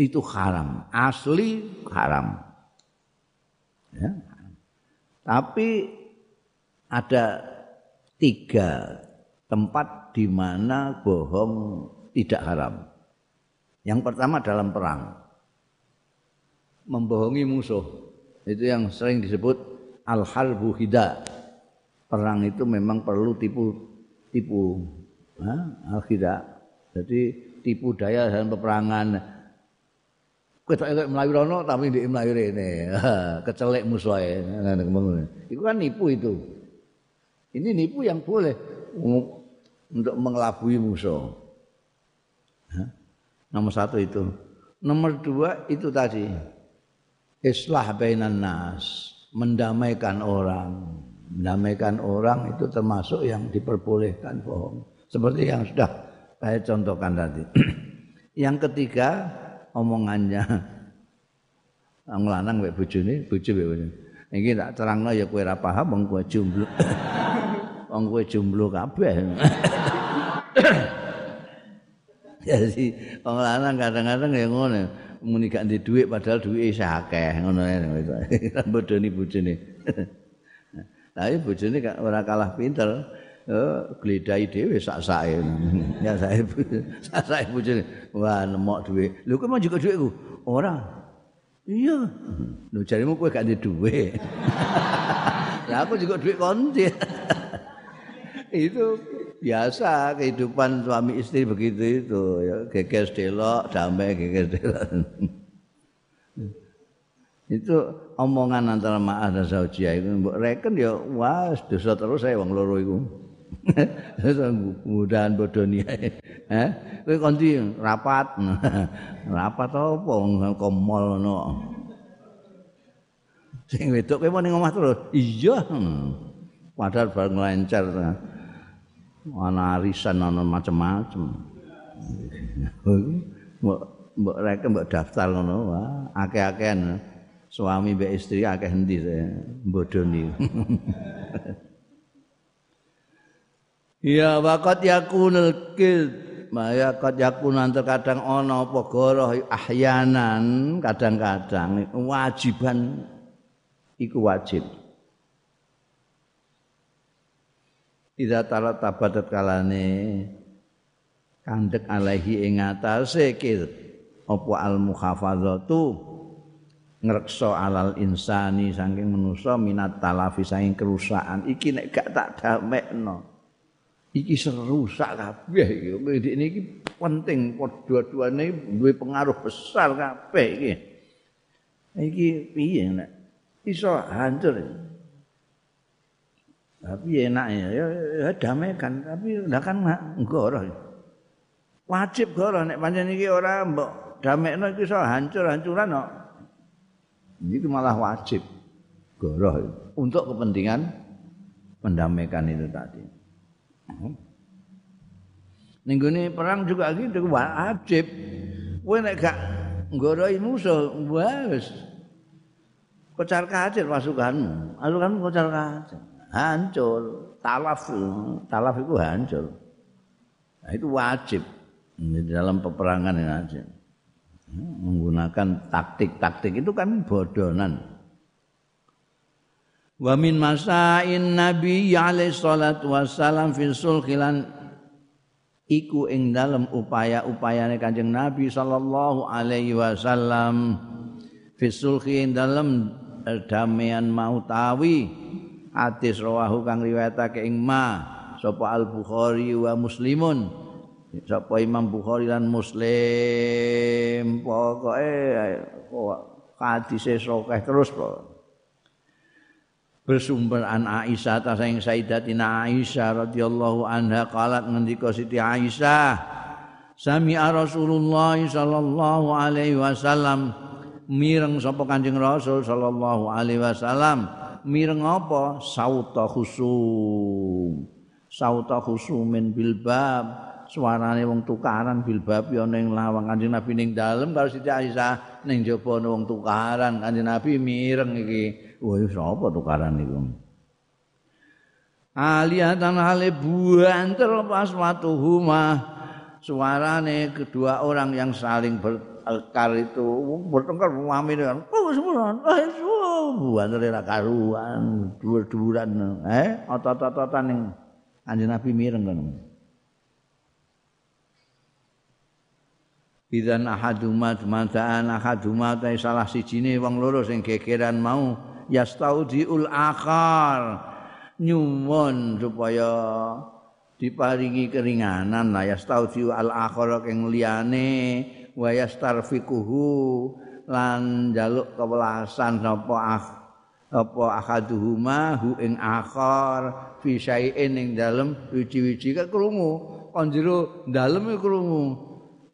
itu haram asli haram. Ya. Tapi ada tiga tempat di mana bohong tidak haram. Yang pertama dalam perang. Membohongi musuh. Itu yang sering disebut al-harbu hida. Perang itu memang perlu tipu tipu al-hida. Jadi tipu daya dalam peperangan kowe tak melayu rono tapi di melayu rene kecelek musuhe itu kan nipu itu ini nipu yang boleh untuk mengelabui musuh nomor satu itu. Nomor dua itu tadi. Islah bainan nas. Mendamaikan orang. Mendamaikan orang itu termasuk yang diperbolehkan bohong. Seperti yang sudah saya contohkan tadi. Yang ketiga omongannya. Wong lanang mek bojone bojo mek bojone iki tak terangno ya kowe ora paham wong kowe jomblo. Wong kowe jadi wong lanang kadang-kadang ya ngono muni gak ndek dhuwit padahal dhuwit isih akeh ngono ae bodoni bojone tapi bojone ora kalah pinter Oh, gledai dhewe sak-sake. Ya saya sak-sake bojone. Wah, nemok duwe. Lho kok mau juga duitku? Ora. Iya. Lho jarimu kowe gak ndek duwe. Lah aku juga duit konti. itu biasa kehidupan suami istri begitu itu ya geger delok damai geger delok itu omongan antara ma'ah dan zaujiyah itu mbok reken ya wah dosa terus saya wong loro iku mudahan bodoni ae. Eh, kowe kondi rapat. rapat apa kok mall ngono. Sing wedok kowe ning omah terus. Iya. Padahal bar nglancar. Ana arisan ana macam-macam. Mbok mbok rek mbok daftar ngono, wah akeh-akehan suami mbek istri akeh endi bodoni. Ya waqat yakunul kid Maya qad yakun kadang ana apa goroh ahyanan kadang-kadang wajiban iku wajib. Ida talat tabadat kalane kandek alaihi ing atase kid apa al muhafazatu ngrekso alal insani saking manusa minat talafi saking kerusakan iki nek gak tak damekno iki serusak kabeh iki. Iki niki penting dua-duane duwe pengaruh besar kabeh iki. Iki piye nek iso hancur. Tapi enak ya, ya, damaikan. Tapi lah kan ngoro. Wajib goro nek pancen iki ora mbok damekno iki iso hancur-hancuran kok. Ini malah wajib goro untuk kepentingan mendamaikan itu tadi. Ning perang juga gitu wajib. Kowe nek gak nggoroi musuh, wis kocar kacir pasukanmu. Pasukanmu kocar kacir. Hancur, talaf. Talaf itu hancur. Nah, itu wajib di dalam peperangan yang wajib. Menggunakan taktik-taktik itu kan bodonan. wa min masain nabi alaihi salatu wassalam fi sulhilan iku ing dalem upaya-upayane Kanjeng Nabi sallallahu alaihi wasallam fi sulhi ing dalem damaian mautawi hadis rawahu kang riwayatake ing ma sapa al bukhari wa muslimun. Sapa imam bukhari lan muslim. Pokoke hadise sokeh terus po. Bersumber an Aisyah ta saing Sayyidatina Aisyah radhiyallahu anha qalat ngendika Siti Aisyah Sami Rasulullah sallallahu alaihi wasallam. Mireng sapa Kanjeng Rasul sallallahu alaihi wasallam mireng apa? Sauta khusum. Sauta khusumin bil bab suarane wong tukaran bil bab yo ning lawang. Kanjeng Nabi ning dalem karo Siti Aisyah ning jaba wong tukaran. Kanjeng Nabi mireng iki. Wah sapa tukaran niku? Aliyatan hale buanter pas watuhuma suarane kedua orang yang saling bertengkar itu bertengkar mami dengan oh semua oh buan ra karuan dhuwur-dhuwuran eh otot-ototan ning Kanjeng Nabi mireng kan Bidan ahaduma mantaan ahaduma ta salah sijine wong loro sing gegeran mau yastaudiul akhar nyuwun supaya diparingi keringanan la yastaudhi al akhara kang liyane wa yastarfiquhu lan jaluk kewelasan sapa ah apa akaduhuma hu ing akhar fi syai'in ing dalem wiji-wiji kan krungu. Kon jero dalem krungu.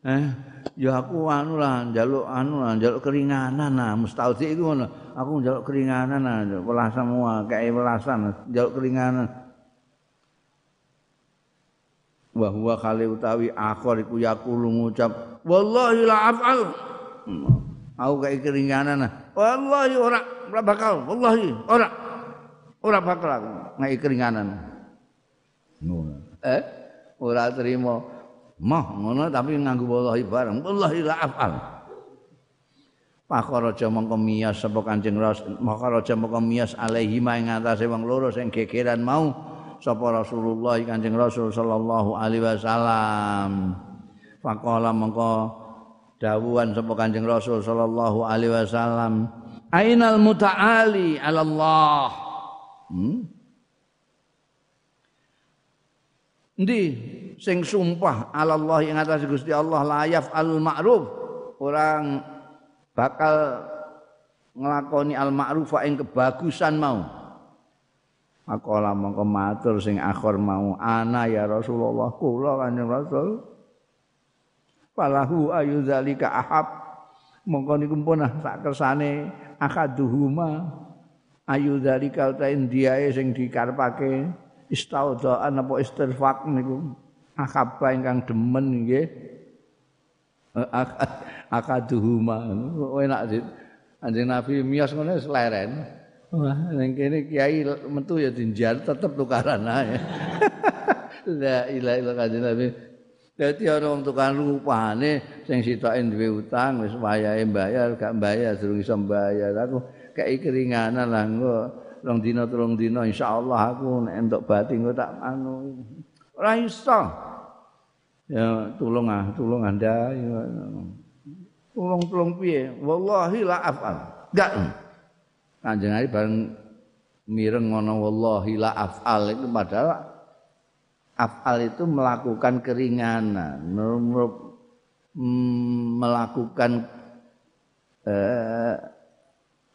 Eh ya aku anu lah njaluk anu lah njaluk keringanan nah mustaudhi iku ngono. Aku njaluk keringanan nah welasan semua kayak welasan njaluk keringanan. Wa huwa khali utawi akhir iku yaqulu ngucap wallahi la af'al. Aku kayak keringanan wallahi ora ora bakal. Wallahi ora. Ora bakal aku. Ngai keringanan. Eh? Ora terima. Mah ngono tapi nganggo wallahi bareng. Wallahi la af'al. Pakaraja mongko miyas sapa Kanjeng Rasul, Pakaraja mongko miyas alaihi ma ing atase wong loro sing gegeran mau sapa Rasulullah Kanjeng Rasul sallallahu alaihi wasallam. Faqala mengko dawuhan sapa Kanjeng Rasul sallallahu alaihi wasallam, "Ainal muta'ali 'ala Allah?" Hmm? Ndi sing sumpah 'ala Allah ing atas Gusti Allah layaf al ma'ruf orang bakal nglakoni al ma'ruf ing kebagusan mau. Akola mongko matur sing akhir mau ana ya Rasulullah kula kanjeng Rasul. Falahu ayu zalika ahab. Mongko niku pun sak kersane akaduhuma ayu zalika utain diae sing dikarepake istaudaan apa istirfaq niku ahaba ingkang demen nggih. Akaduhuma enak sih. Anjing Nabi mias ngono seleren. Wah, ning kene kiai metu ya dinjar tetep tukaran ae. La ilaha illallah kanjeng Nabi. Dadi ana wong tukang rupane sing sitoke duwe utang wis wayahe bayar gak bayar durung iso bayar. Aku kei keringanan lah engko rong dina telung dina insyaallah aku nek entuk bati engko tak anu. Ora iso. Ya tulung ah, tulung Anda. Tulung-tulung piye? Wallahi la afal. Enggak. Kanjeng Nabi bareng mireng ngono wallahi la af'al itu padahal af'al itu melakukan keringanan, melakukan eh,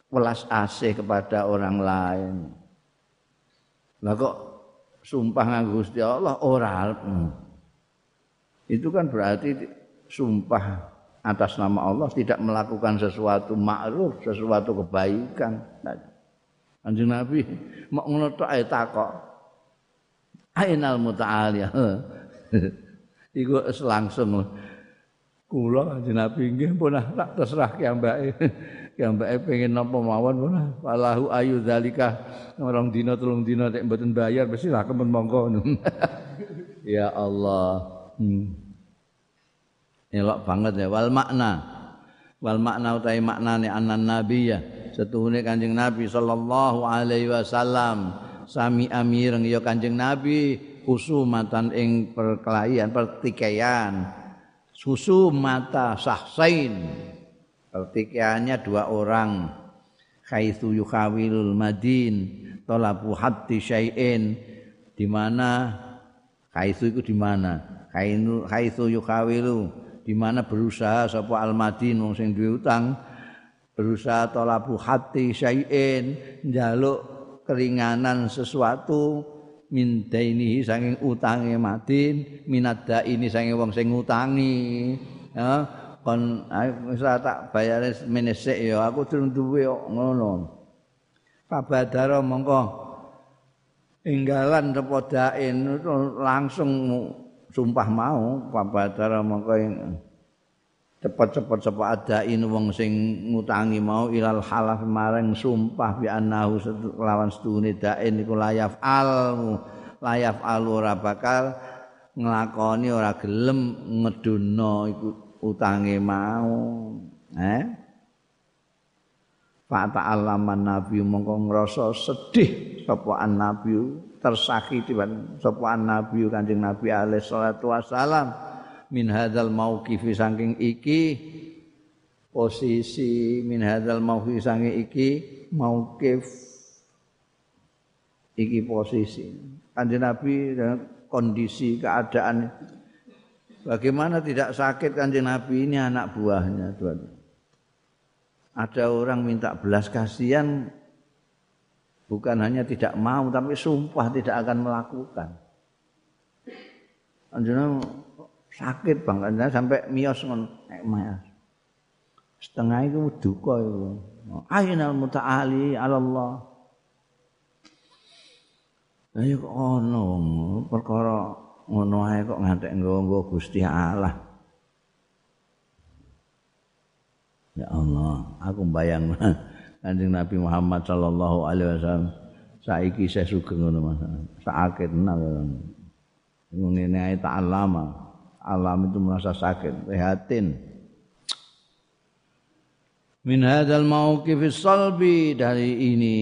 welas asih kepada orang lain. Lah kok sumpah nganggo Gusti Allah ora. Itu kan berarti sumpah atas nama Allah tidak melakukan sesuatu ma'ruf, sesuatu kebaikan. Kanjeng Nabi mau ngono tok ae takok. Ainal muta'al Iku langsung. Kula kanjeng Nabi nggih pun tak terserah ki ambake. Ki ambake pengen napa mawon pun walahu ayu zalika orang dina telung dina nek mboten bayar mesti lah kemen monggo. ya Allah. Hmm. elok banget ya. Wal makna. Wal makna utai maknane anan nabi ya setuhune kanjeng nabi sallallahu alaihi wasallam sami amireng ya kanjeng nabi khusumatan ing perkelahian pertikaian. Susu mata sahsain pertikaiannya dua orang. Khaitsu yukhawilul madin talabu hatti syai'in. Di mana? Kaisu itu di mana? Kainu kaisu yukawilu di mana berusaha sapa almadin wong sing duwe utang? Berusaha talabu hatti syai'in njaluk keringanan sesuatu min dainihi saking utange madin minadda ini saking wong sing ngutangi ya. Kon wis tak bayare menesek ya aku durung duwe kok ngono. Pabadara mongko enggalan tepodain langsung sumpah mau pabadara mongko cepet-cepet sapa adain wong sing ngutangi mau ilal halaf marang sumpah bi annahu lawan setune dain iku layaf al layaf al ora bakal nglakoni ora gelem ngedono iku utange mau. Eh? Fa ta'allaman nabi mongko ngrasa sedih sapa nabi tersakiti sapa nabi kanjeng nabi alaihi salatu wasalam min hadzal mauqifi saking iki posisi min hadzal mauqifi saking iki mauqif iki posisi kanjeng nabi kondisi keadaan Bagaimana tidak sakit kanjeng Nabi ini anak buahnya Tuhan. Ada orang minta belas kasihan bukan hanya tidak mau tapi sumpah tidak akan melakukan. Kanjeng sakit banget sampai mios ngon setengah itu duka itu. Ainal muta'ali Allah. Ayo kok ono perkara ngono ae kok ngantek nggo Gusti Allah. Ya Allah, aku bayang Kanjeng Nabi Muhammad sallallahu alaihi wasallam saiki saya sugeng ngono Mas. Sakit tenan. Ngene ae tak alama. Alam itu merasa sakit, prihatin. Min hadzal mauqif salbi. Dari ini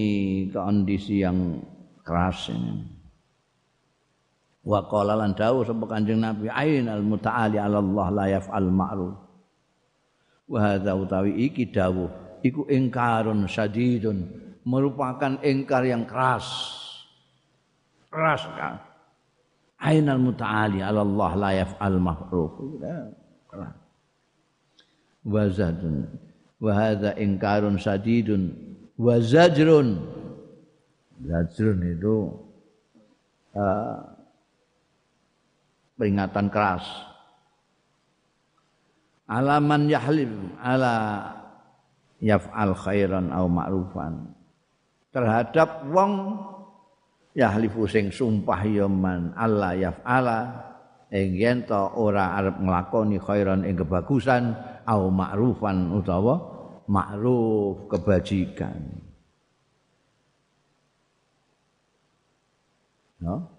kondisi yang keras ini. wa qala lan dawuh sapa kanjeng nabi ainal mutaali ala Allah la yaf'al ma'ruf. Wa hadza utawi iki dawuh iku ingkarun sadidun merupakan ingkar yang keras. Keras kan ainal mutaali ala Allah la yaf'al ma'ruf keras wa zadun. Wa hadza ingkarun sadidun. Wa zajrun. Zajrun itu uh, peringatan keras. Alaman yahlim ala yaf'al khairan au ma'rufan. Terhadap wong yahlifu sing sumpah ya man Allah yaf'ala ing yen ora arep nglakoni khairan ing kebagusan au ma'rufan utawa ma'ruf kebajikan. No?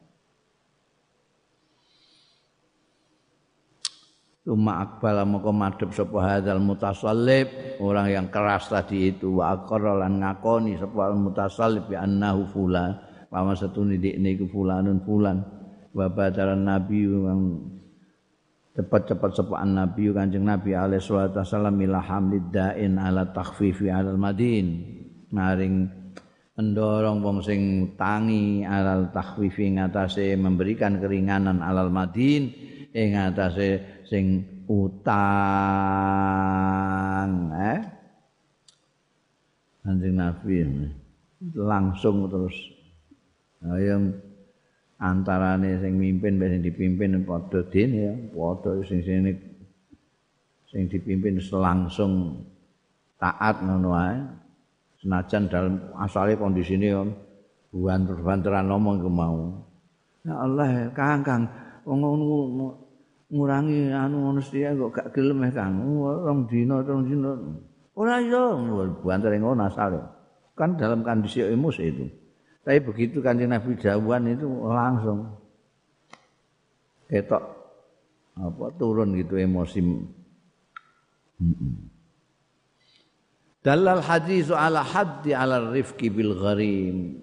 Tuma akbala moko madhep sapa hadzal mutasallib orang yang keras tadi itu wa aqarra lan ngakoni sapa mutasallib bi annahu fulan pama setune dikne iku fulanun fulan. Wa badaran nabi yang cepat-cepat sapa nabi kanjeng nabi alaihi salatu wasallam ila hamlid da'in ala takhfifi alal madin maring mendorong wong sing tangi alal takhfifi ngatasé memberikan keringanan alal madin ing ngatasé sing utang eh? Kanjeng Nabi langsung terus yang antarane sing mimpin sing dipimpin padha dene ya padha sing sini sing dipimpin langsung taat ngono ae senajan dalam asale kondisi ini ya banter-banteran ngomong ke mau ya Allah kang kang wong ngurangi anu ngono sithik kok gak gelem eh Kang. Rong dina, rong dina. Ora iso banter ngono asal. Kan dalam kondisi emosi itu. Tapi begitu kanjeng Nabi Jawan itu langsung ketok apa turun gitu emosi. Dalal hadis ala haddi ala rifqi bil gharim.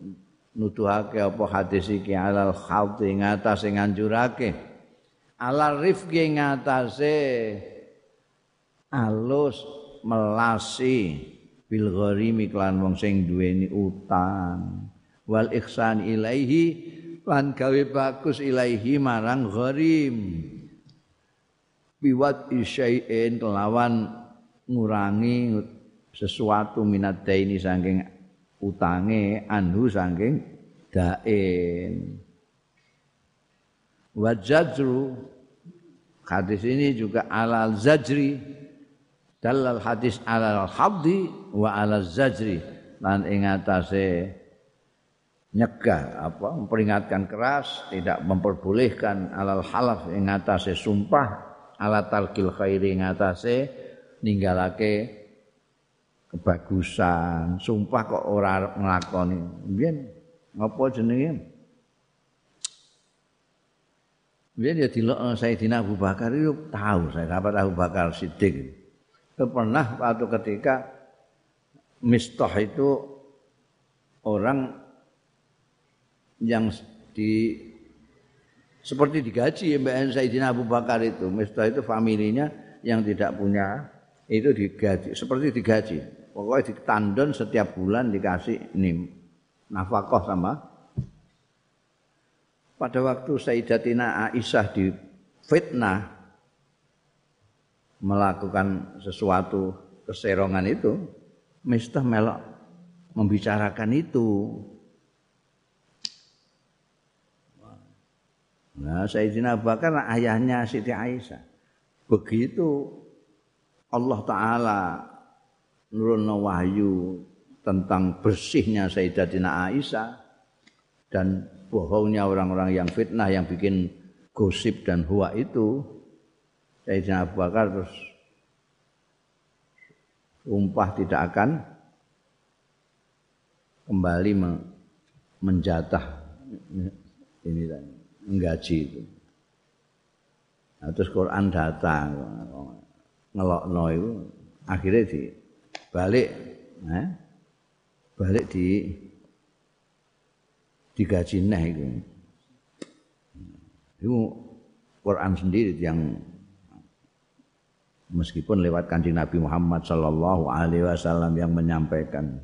Nutuhake apa hadis iki ala khawti ngatas sing nganjurake. ala rifqi ngatasé alus melasi bil gharimi klan wong sing duweni utang wal ihsan ilaihi lan gawe bagus ilaihi marang gharim. Biwat isyai'in kelawan ngurangi sesuatu minat daini saking utange anhu saking dain. Wajadru hadis ini juga alal zajri dalal hadis alal haddi wa alal zajri. Lan ing atase nyegah apa memperingatkan keras tidak memperbolehkan alal halaf ing atase sumpah ala talqil khairi ing atase ninggalake kebagusan. Sumpah kok ora nglakoni. Mbiyen apa jenenge? Biar ya dilok Sayyidina Abu Bakar itu tahu saya kapan Abu Bakar Siddiq. Itu pernah waktu ketika Mistah itu orang yang di seperti digaji Mbak Sayyidina Abu Bakar itu. Mistah itu familinya yang tidak punya itu digaji seperti digaji. Pokoknya ditandon setiap bulan dikasih ini nafkah sama pada waktu Sayyidatina Aisyah di fitnah melakukan sesuatu keserongan itu, Mistah melok membicarakan itu. Nah, Sayyidina Abu Bakar ayahnya Siti Aisyah. Begitu Allah Ta'ala nurun wahyu tentang bersihnya Sayyidatina Aisyah dan bohongnya orang-orang yang fitnah yang bikin gosip dan huwa itu Sayyidina Abu Bakar terus umpah tidak akan kembali menjatah ini menggaji itu. Nah, terus Quran datang ngelokno itu akhirnya di balik eh, balik di digaji neh itu. Itu Quran sendiri yang meskipun lewat kanjeng Nabi Muhammad Sallallahu Alaihi Wasallam yang menyampaikan.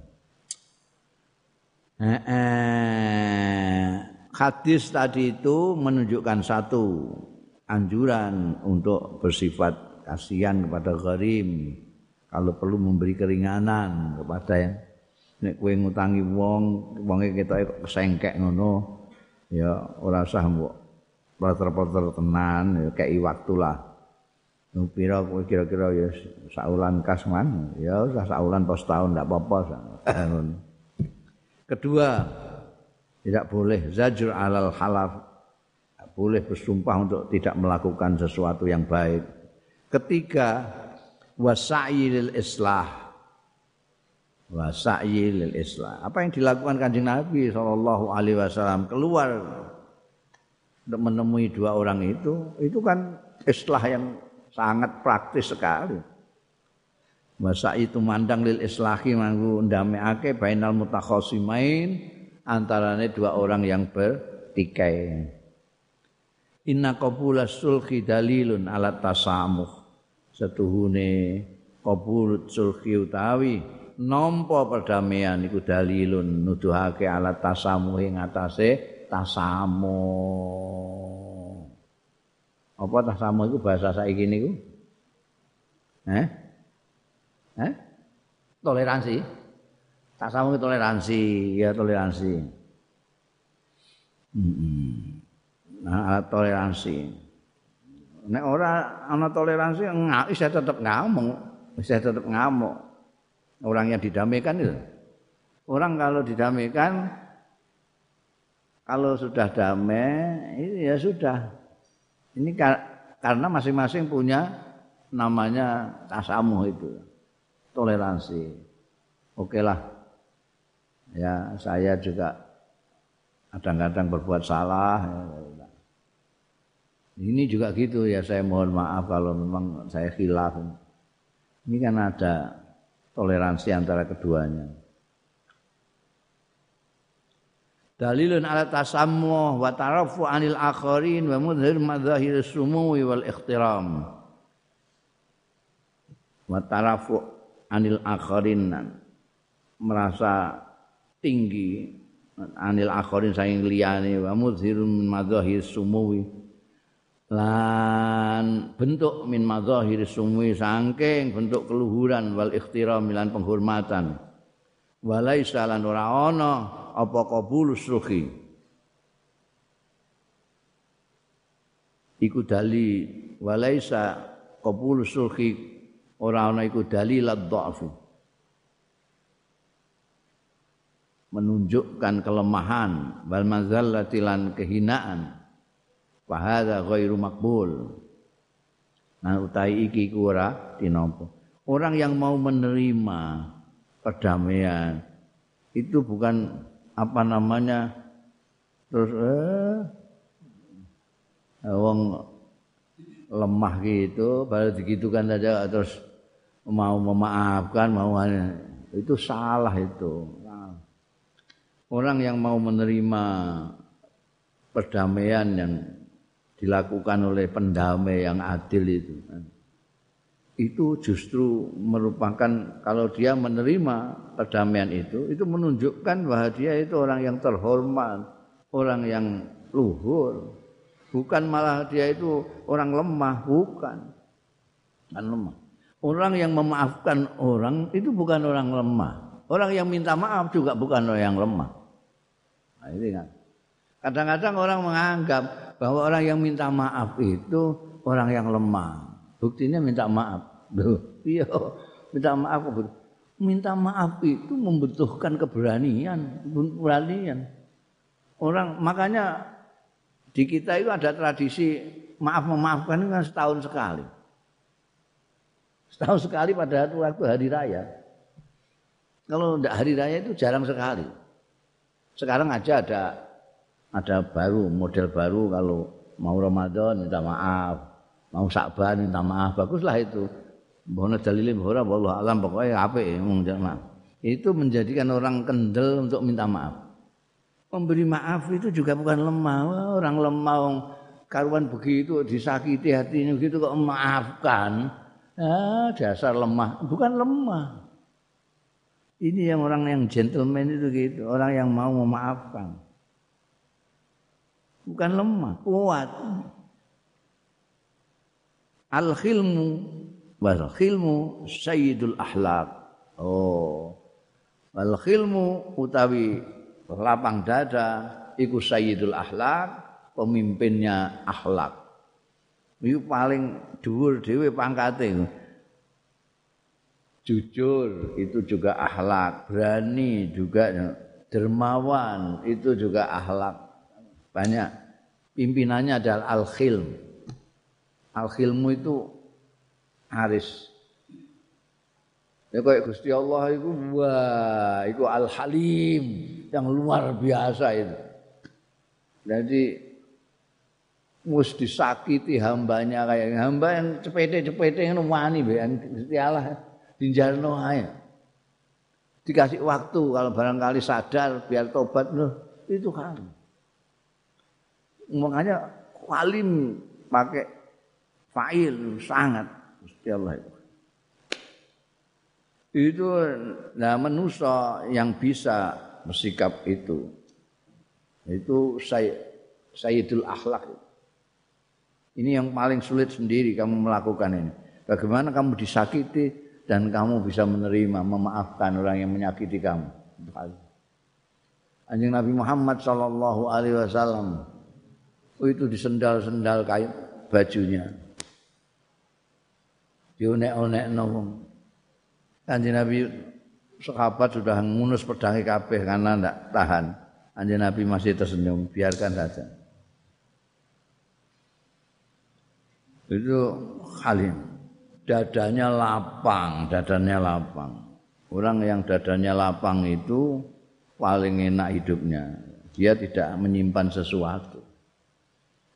Eh, eh, hadis tadi itu menunjukkan satu anjuran untuk bersifat kasihan kepada gharim. Kalau perlu memberi keringanan kepada yang nek kowe ngutangi wong wonge ketoke kesengkek ngono ya ora usah mbok poter-poter tenan ya kei waktu lah Pira kowe kira-kira ya saulan kas man? Ya usah saulan pos tahun ndak apa-apa kedua tidak boleh zajr alal halaf boleh bersumpah untuk tidak melakukan sesuatu yang baik ketiga wasa'il islah wa sa'yi lil Islam. Apa yang dilakukan Kanjeng Nabi sallallahu alaihi wasallam keluar untuk menemui dua orang itu, itu kan islah yang sangat praktis sekali. Masa itu mandang lil islahi manggu ndameake bainal mutakhasimain antarane dua orang yang bertikai. Inna qabula sulhi dalilun ala tasamuh. Setuhune qabul sulhi utawi nampa perdamaian iku dalilun nuduhake alat tasamu ing atase tasamu. Apa tasamu iku bahasa saiki niku? Eh? Eh? Toleransi. Tasamu itu toleransi, ya toleransi. Nah, alat toleransi. Nek ora ana toleransi, nggak bisa tetap ngamuk, bisa tetap ngamuk. orang yang didamaikan itu. Orang kalau didamaikan kalau sudah damai ya sudah. Ini karena masing-masing punya namanya tasamuh itu. Toleransi. Oke lah. Ya, saya juga kadang-kadang berbuat salah. Ini juga gitu ya, saya mohon maaf kalau memang saya khilaf. Ini kan ada toleransi antara keduanya. Dalilun ala tasammuh wa tarafu anil akharin wa mudhir madzahir sumui wal ikhtiram. Wa tarafu anil akharin merasa tinggi. Anil akhirin saing liyane wa mudhirun madzahir sumuwi. Lan bentuk min madzahir sumuwi saking bentuk keluhuran wal ikhtiram lan penghormatan. Walaisa lan ora ana apa qabulus ruhi iku dali walaisa qabulus ruhi ora ana iku dalil ad-dha'fi menunjukkan kelemahan wal mazallati lan kehinaan. Fa hadza ghairu maqbul. Nah utai iki ku ora dinampa orang yang mau menerima perdamaian itu bukan apa namanya terus eh, wong lemah gitu baru digitukan saja terus mau memaafkan mau itu salah itu orang yang mau menerima perdamaian yang dilakukan oleh pendamai yang adil itu itu justru merupakan kalau dia menerima perdamaian itu itu menunjukkan bahwa dia itu orang yang terhormat orang yang luhur. Bukan malah dia itu orang lemah bukan. Kan lemah. Orang yang memaafkan orang itu bukan orang lemah. Orang yang minta maaf juga bukan orang yang lemah Nah, ini kan. Kadang-kadang orang menganggap bahwa orang yang minta maaf itu orang yang lemah. Buktinya minta maaf. Iya, minta maaf. Minta maaf itu membutuhkan keberanian, keberanian. Orang makanya di kita itu ada tradisi maaf memaafkan kan setahun sekali. Setahun sekali pada waktu hari raya. Kalau tidak hari raya itu jarang sekali. Sekarang aja ada ada baru model baru kalau mau Ramadan minta maaf, mau Sa'ban minta maaf, baguslah itu. Bono dalilin ora wallah alam pokoknya apik maaf. Itu menjadikan orang kendel untuk minta maaf. Memberi maaf itu juga bukan lemah. Orang lemah karuan begitu disakiti hatinya begitu kok memaafkan. Ah, dasar lemah, bukan lemah. Ini yang orang yang gentleman itu gitu, orang yang mau memaafkan. Bukan lemah, kuat. Al-khilmu wal khilmu sayyidul akhlak. Oh. Wal khilmu utawi lapang dada iku sayyidul akhlak, pemimpinnya akhlak. Itu paling dhuwur dhewe pangkate. Jujur itu juga akhlak, berani juga dermawan itu juga akhlak. Banyak pimpinannya adalah al-khilm. Al-khilmu itu haris. Ya kayak Gusti Allah itu wah, itu al-halim yang luar biasa itu. Jadi mus disakiti hambanya kayak hamba yang cepete-cepete yang wani Gusti Allah dinjarno ae. Dikasih waktu kalau barangkali sadar biar tobat loh, itu kan. Makanya walim pakai fa'il sangat Gusti Allah itu. Itu nah manusia yang bisa bersikap itu. Itu saya Sayyidul Akhlak. Ini yang paling sulit sendiri kamu melakukan ini. Bagaimana kamu disakiti, dan kamu bisa menerima memaafkan orang yang menyakiti kamu. Anjing Nabi Muhammad sallallahu alaihi wasallam oh, itu disendal-sendal kain bajunya. Dionek-onek nong. Anjing Nabi sahabat sudah ngunus pedangi kabeh karena tidak tahan. Anjing Nabi masih tersenyum, biarkan saja. Itu halim dadanya lapang, dadanya lapang. Orang yang dadanya lapang itu paling enak hidupnya. Dia tidak menyimpan sesuatu.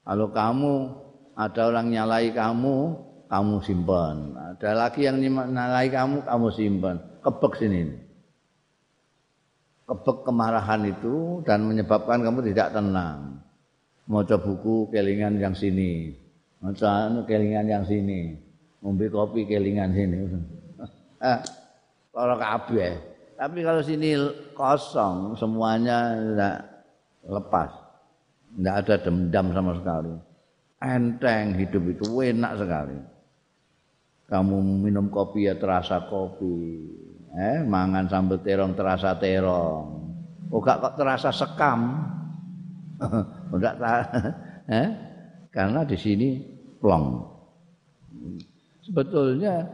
Kalau kamu ada orang nyalai kamu, kamu simpan. Ada lagi yang nyalai kamu, kamu simpan. Kebek sini. Kebek kemarahan itu dan menyebabkan kamu tidak tenang. Mau buku kelingan yang sini. Mau kelingan yang sini. Ngombe kopi kelingan sini. Ah, para kabeh Tapi kalau sini kosong, semuanya tidak lepas. Tidak ada dendam sama sekali. Enteng hidup itu enak sekali. Kamu minum kopi ya terasa kopi. Eh, mangan sambal terong terasa terong. Oh gak kok terasa sekam. Enggak eh? Karena di sini plong. Sebetulnya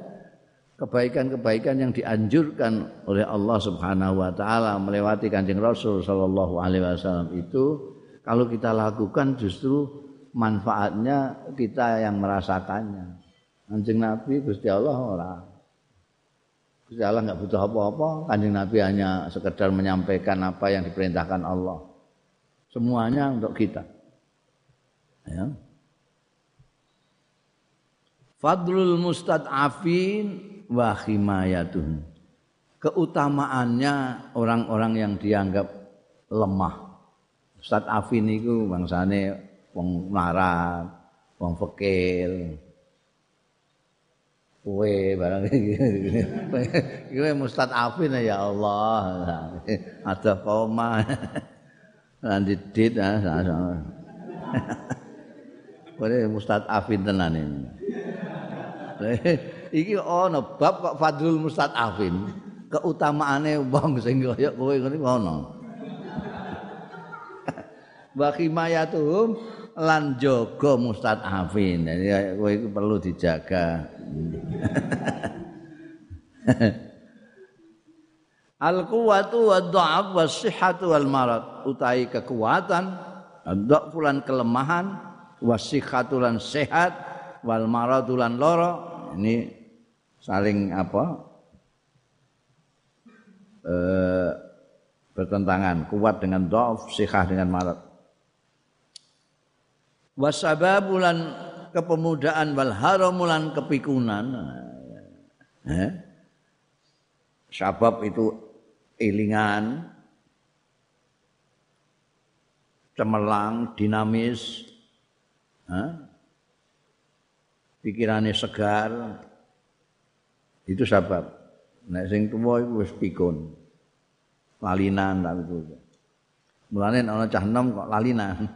kebaikan-kebaikan yang dianjurkan oleh Allah Subhanahu wa taala melewati Kanjeng Rasul sallallahu alaihi wasallam itu kalau kita lakukan justru manfaatnya kita yang merasakannya. Kanjeng Nabi Gusti Allah ora. Gusti Allah nggak butuh apa-apa, Kanjeng Nabi hanya sekedar menyampaikan apa yang diperintahkan Allah. Semuanya untuk kita. Ya. Fadlul mustad'afin wa himayatuhum. Keutamaannya orang-orang yang dianggap lemah. Ustaz Afin itu bangsane wong larat, wong fakir. Kowe barang iki. Kowe Ustaz Afin ya Allah. Ada koma. Lan didit ah. Kowe Ustaz Afin tenan ini. iki ana bab kok fadlul mustadafin keutamaane wong sing kaya kowe ngene ana. Wa khimayatuhum lan jaga mustadafin jadi kowe iku perlu dijaga. Al quwatu wa dha'af wa sihhatu wal marad. Utai kekuatan dha'fulan kelemahan wa sihhatu lan sehat wal maradulan loro ini saling apa? E, bertentangan kuat dengan dof sikah dengan marat. Wasababulan kepemudaan wal haramulan kepikunan. Eh? sabab itu ilingan cemerlang dinamis. Eh? Pikirannya segar. Itu sebab. Nek sing tuwa iku wis pikun. Lalinan tapi itu mulane ana cah enom kok lalinan.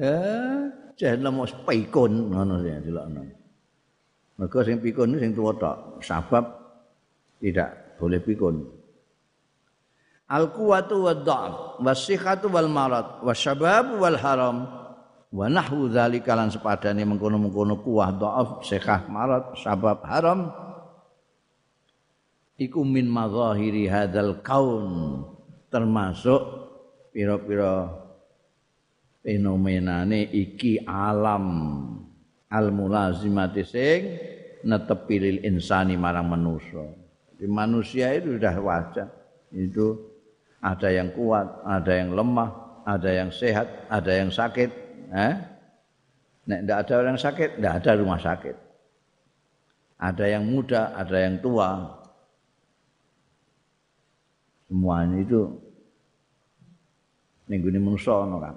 Eh cah enom wis pikun ngono ya delokno mergo sing pikun sing tuwa tok. Sebab tidak boleh pikun. Al quwatu wad dha'f was wal marad wasyabab wal haram wa nahwu dzalika lan sepadane mengkono-mengkono kuah dhaaf sekah marat sabab haram. Iku min mazahiri hadzal kaun termasuk pira-pira fenomenane iki alam al mulazimati sing netepi lil insani marang manusia di manusia itu sudah wajah itu ada yang kuat ada yang lemah ada yang sehat ada yang sakit Eh? Nek tidak ada orang sakit, tidak ada rumah sakit. Ada yang muda, ada yang tua. Semuanya itu minggu ini manusia kan.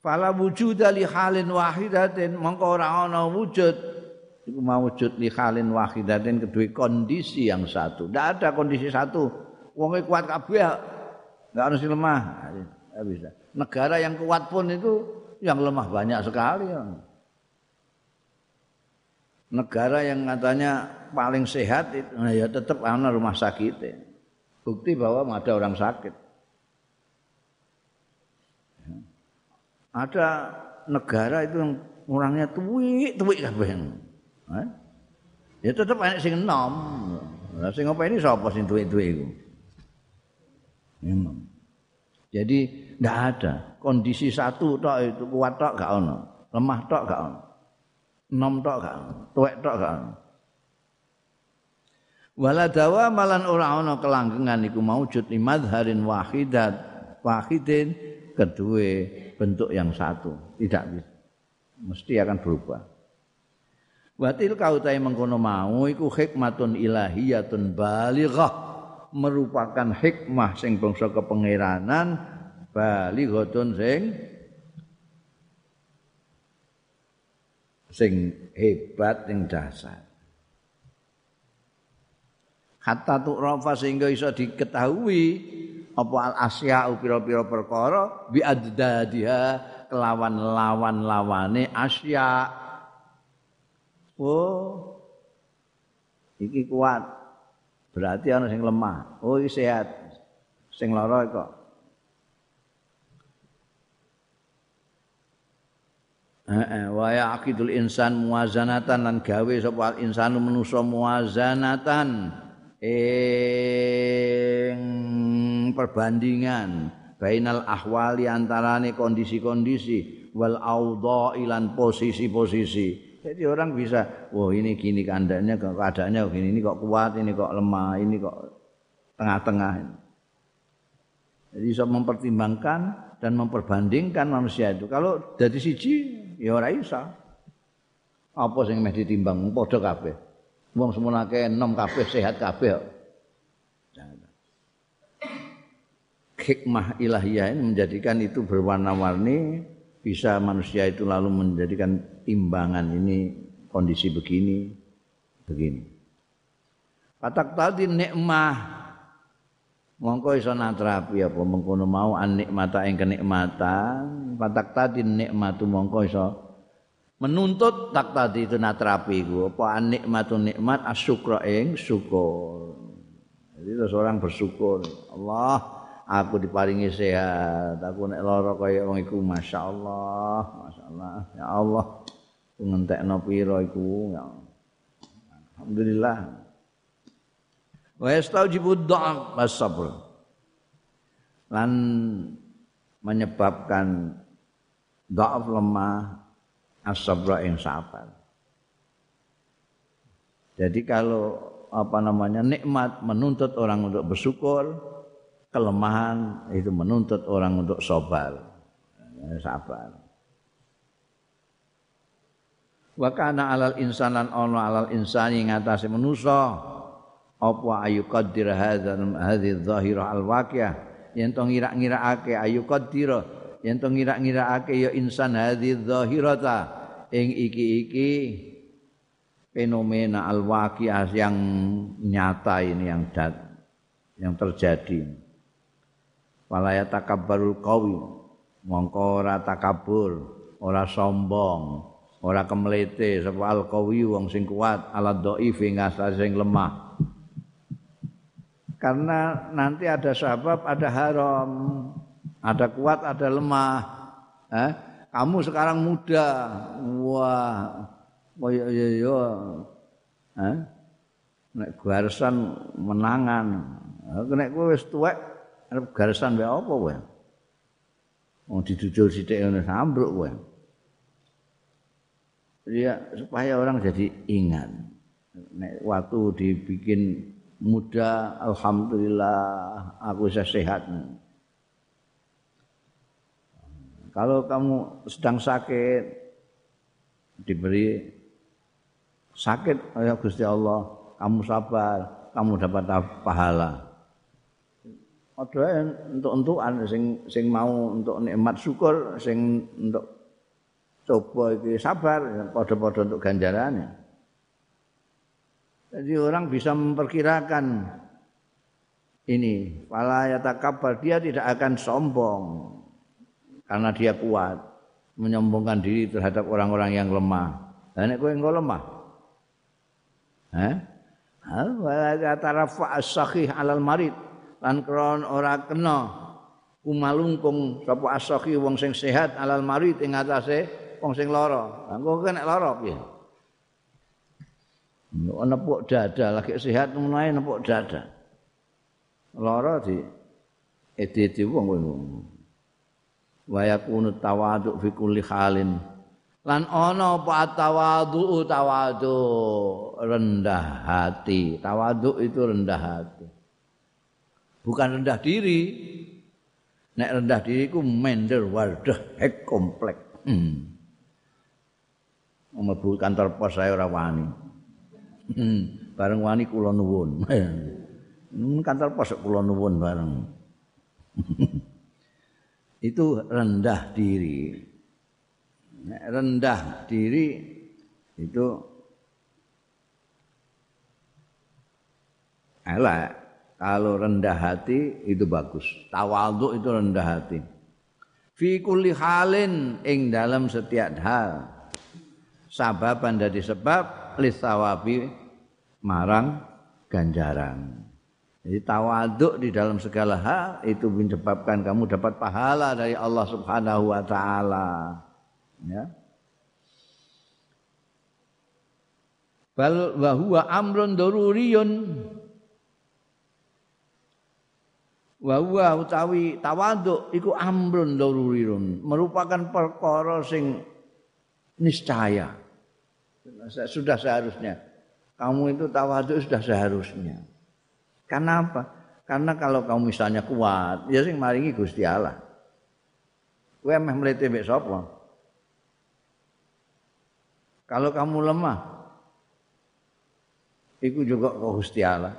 Fala wujud li halin wahidatin mongko ora ana wujud iku wujud li halin wahidatin kedua kondisi yang satu. Tidak ada kondisi satu. Wong kuat kabeh enggak harus lemah. Enggak bisa negara yang kuat pun itu yang lemah banyak sekali. Ya. Negara yang katanya paling sehat itu nah ya tetap ada rumah sakit. Ya. Bukti bahwa ada orang sakit. Ada negara itu yang orangnya tuwik tuwik kabeh. Ya tetap enak sing enom. Lah sing apa ini sapa sing tuwik-tuwik iku? Jadi tidak ada. Kondisi satu tok itu kuat tok gak ono, lemah tok gak ono, nom tok gak ono, tuwek tok gak ono. Waladawa malan ora ono kelanggengan iku maujud li madharin wahidat wahidin kedua bentuk yang satu. Tidak bisa. Mesti akan berubah. Watil kau tai mengkono mau iku hikmatun ilahiyatun balighah merupakan hikmah sing bangsa kepengeranan balighatun sing sing hebat ing dasar. Hatta tu'rafa sehingga iso diketahui apa al asya pira-pira perkara bi addadiha kelawan lawan-lawane asya. Oh iki kuat. Berarti ana sing lemah. Oh iki sehat. Sing lara kok wa yaqidul insan muwazanatan lan gawe sapa insanu manusa muwazanatan ing perbandingan bainal ahwali antarane kondisi-kondisi wal audha ilan posisi-posisi. Jadi orang bisa, wah ini gini kandangnya, keadaannya gini, ini kok kuat, ini kok lemah, ini kok tengah-tengah. Jadi bisa mempertimbangkan dan memperbandingkan manusia itu. Kalau dari siji ya ora iso. Apa sing meh ditimbang padha kabeh. Wong semono akeh enom kabeh sehat kabeh. Hikmah ilahiyah ini menjadikan itu berwarna-warni bisa manusia itu lalu menjadikan timbangan ini kondisi begini begini. Patak tadi nikmah mongko iso natrapi apa? Mengkono mau an nikmata ing kenikmatan. Patak tadi nikmatu mongko iso? Menuntut tak tadi itu natrapi ku apa an nikmatu nikmat? Asyukra ing syukur. Jadi terus orang bersyukur. Allah aku diparingi sehat. Aku nek lara kaya wong iku masyaallah masyaallah. Ya Allah ngentekno pira iku. Ya Alhamdulillah wa yastaujibu dha'af was-sabr. Lan menyebabkan dha'af lemah as-sabra ing sabar. Jadi kalau apa namanya nikmat menuntut orang untuk bersyukur kelemahan itu menuntut orang untuk sabar. Sabar. Wa kana alal insanan ono alal insani ngatasi manusa apa ayu qadir hadzal hadhihi dhahirah al waqiyah yen to ngira-ngirakake ayu qadir yen to ngira-ngirakake ya insan hadhihi dhahirata ing iki-iki fenomena al waqiyah yang nyata ini yang dat yang terjadi. Walaya takabbarul qawi mongko ora takabur ora sombong ora kemlete. Sapa al qawi wong sing kuat ala dhaif ing sing lemah karena nanti ada sabab, ada haram, ada kuat, ada lemah. Eh? Kamu sekarang muda, wah, oh iya iya iya, eh? nek garisan menangan, nek kowe wis tuwek, arep garisan wae apa kowe? Wong didudul sithik ngene sambruk kowe. Ya supaya orang jadi ingat. Nek waktu dibikin muda alhamdulillah aku bisa sehat kalau kamu sedang sakit diberi sakit ya Gusti Allah kamu sabar kamu dapat pahala. Ada untuk untukan sing sing mau untuk nikmat syukur sing untuk coba iki sabar padha-padha untuk ganjarannya Jadi orang bisa memperkirakan ini, wala yatakabbal dia tidak akan sombong karena dia kuat menyombongkan diri terhadap orang-orang yang lemah. Dan kowe engko lemah. Hah? Wala yatarafa as-sahih alal marid lan kron ora kena kumalungkung sapa as-sahih wong sing sehat alal marid ing atase wong sing lara. Engko kena lara piye? Nepuk dada lagi sehat mulai nepuk dada. Lara di edi-edi wong kowe wa yakunu tawadhu fi kulli halin lan ana apa tawadhu tawadhu rendah hati. Tawadhu itu rendah hati. Bukan rendah diri. Nek rendah diri ku mender wardah hek komplek. Hmm. Mlebu kantor pos saya ora wani. Hmm, bareng wani kula nuwun. Hmm, kantor pos kula nuwun bareng. itu rendah diri. rendah diri itu elek. Kalau rendah hati itu bagus. Tawadhu itu rendah hati. Fi kulli halin ing dalam setiap hal. Sababan dari sebab lisawabi marang ganjaran. Jadi tawaduk di dalam segala hal itu menyebabkan kamu dapat pahala dari Allah Subhanahu wa taala. Ya. Bal wa huwa amrun daruriyun wa huwa utawi tawaduk iku amrun daruriyun merupakan perkara sing niscaya sudah seharusnya. Kamu itu tawaduk sudah seharusnya. Karena apa? Karena kalau kamu misalnya kuat ya sing maringi Gusti Allah. Kowe meh mlete mek sapa? Kalau kamu lemah iku juga kok Gusti Allah.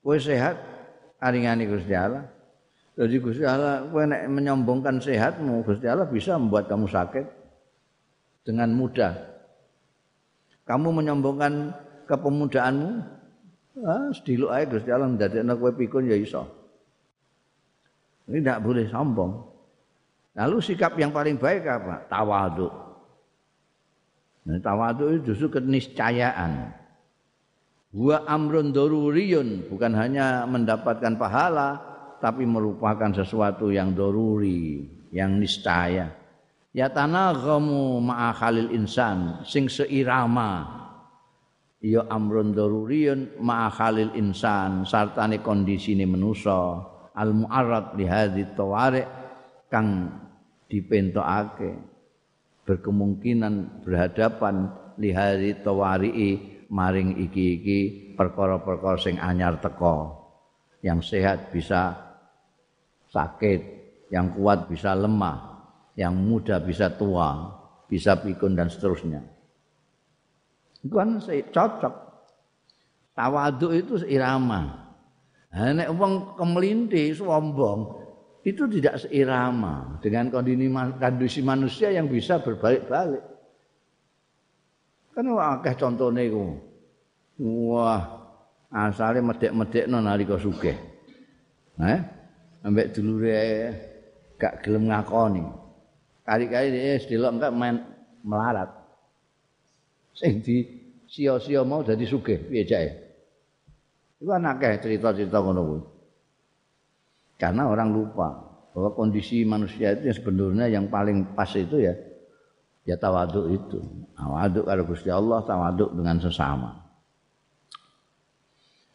Kowe sehat aringane Gusti Allah. Jadi Gusti Allah kowe nek menyombongkan sehatmu, Gusti Allah bisa membuat kamu sakit dengan mudah. Kamu menyombongkan kepemudaanmu, ah, sediluk aja Gusti Allah ndadekno kowe pikun ya iso. Ini tidak boleh sombong. Lalu sikap yang paling baik apa? Tawaduk. Nah, tawadhu itu justru keniscayaan. Wa amrun daruriyun bukan hanya mendapatkan pahala tapi merupakan sesuatu yang doruri, yang niscaya. Ya tanaghamu ma'a khalil insan sing seirama. Ya amrun daruriyun ma'a khalil insan sartane kondisine manusa. Al mu'arrad li hadhi tawari kang dipentokake. Berkemungkinan berhadapan lihari tawari'i maring iki-iki perkara-perkara sing anyar teko yang sehat bisa sakit yang kuat bisa lemah yang muda bisa tua bisa pikun dan seterusnya itu kan cocok tawaduk itu irama nek wong kemelinti sombong itu tidak seirama dengan kondisi manusia yang bisa berbalik-balik. Kan akeh contone iku. Wah, asale medek-medekno nalika sugih. Eh, ambek dulure gak gelem ngakoni. Kali-kali dia sedelok enggak main melarat. Sing di sia-sia mau dadi sugih piye jae. Iku akeh cerita-cerita ngono kuwi. Karena orang lupa bahwa kondisi manusia itu yang sebenarnya yang paling pas itu ya ya tawaduk itu. Tawaduk kalau Gusti Allah, tawaduk dengan sesama.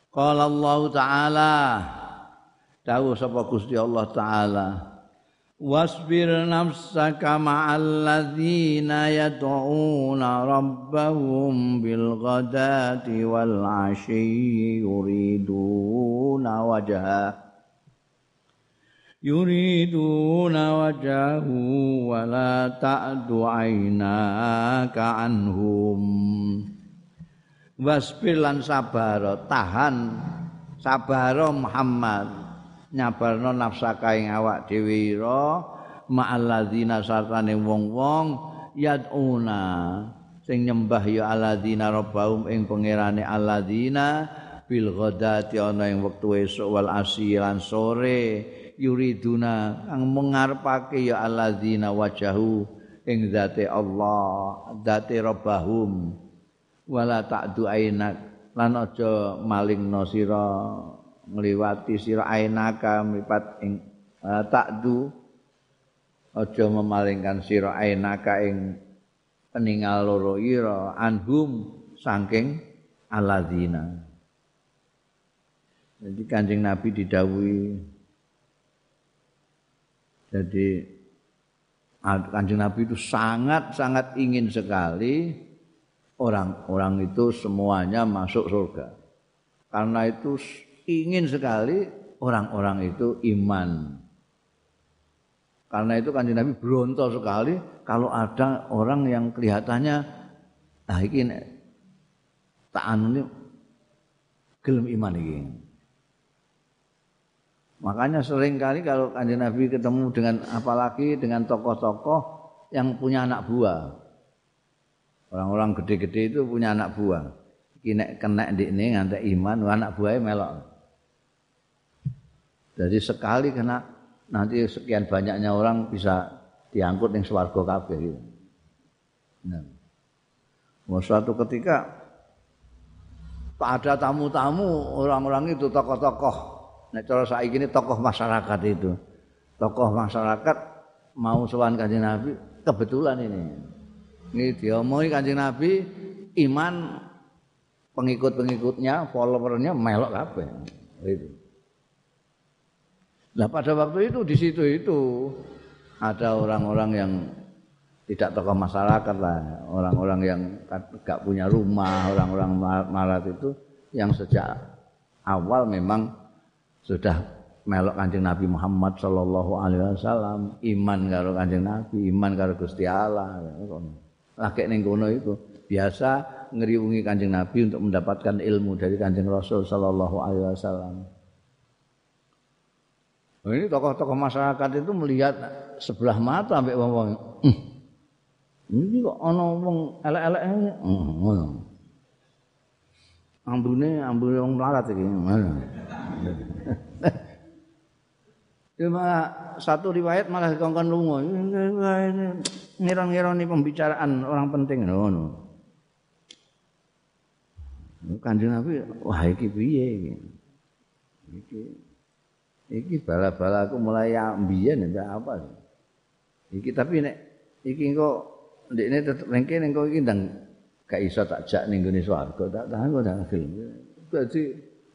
Qala Allah Ta'ala Tahu sapa Gusti Allah Ta'ala Wasbir nafsaka ma'alladzina yad'una rabbahum bilghadati wal asyi yuriduna wajha yuriduna wajhahu wala ta'du ka anhum Wasbir lan sabar tahan sabar Muhammad nyabarno nafsaka ing awak dhewe ira ma'alladzina sartane wong-wong yaduna. Sing nyembah ya alladzina rabbahum ing pangerane alladzina bil ghadati ana ing wektu esuk wal asilan sore yuriduna. Kang mengarepake ya alladzina wajahu ing zate Allah zate rabbahum. Wala ta'du ainak lan aja malingno sira ngliwati sira ainaka mripat ing ta'du aja memalingkan sira ainaka ing peninggal loro ira anhum saking alladzina. Jadi kanjeng Nabi didawuhi Jadi Kanjeng Nabi itu sangat-sangat ingin sekali orang-orang itu semuanya masuk surga. Karena itu ingin sekali orang-orang itu iman. Karena itu Kanjeng Nabi berontak sekali kalau ada orang yang kelihatannya ah ini tak anu ini gelem iman ini. Makanya sering kali kalau kanjeng Nabi ketemu dengan apalagi dengan tokoh-tokoh yang punya anak buah. Orang-orang gede-gede itu punya anak buah. iki nek kena ndikne ngantek iman anak buahnya melok jadi sekali kena nanti sekian banyaknya orang bisa diangkut yang swarga kabeh gitu. Nah. suatu ketika ada tamu-tamu orang-orang itu tokoh-tokoh. Nek cara saiki ini tokoh masyarakat itu. Tokoh masyarakat mau sowan Kanjeng Nabi kebetulan ini. Ini diomongi Kanjeng Nabi iman pengikut-pengikutnya, followernya melok kabeh. Itu. Nah pada waktu itu di situ itu ada orang-orang yang tidak tokoh masyarakat lah, orang-orang yang tidak punya rumah, orang-orang marat itu yang sejak awal memang sudah melok kanjeng Nabi Muhammad Shallallahu Alaihi Wasallam, iman karo kanjeng Nabi, iman karo Gusti Allah. Laki ning kono itu biasa ngeriungi kanjeng Nabi untuk mendapatkan ilmu dari kanjeng Rasul Shallallahu Alaihi Wasallam. Ini tokoh-tokoh masyarakat itu melihat sebelah mata sampai wong hm, ini kok ana wong elek-elek hm, ngono. Ambune ambune wong melarat iki. Ya malah satu riwayat malah kongkon lunga. Ngira-ngira pembicaraan orang penting ngono. Kanjeng Nabi, wah iki piye iki? Iki iki bala-bala aku mulai ambiyen ya apa? Iki tapi nek iki engko ndekne tetep ning kene engko iki ndang gak iso tak jak ning gone swarga tak tahan kok dak film. Berarti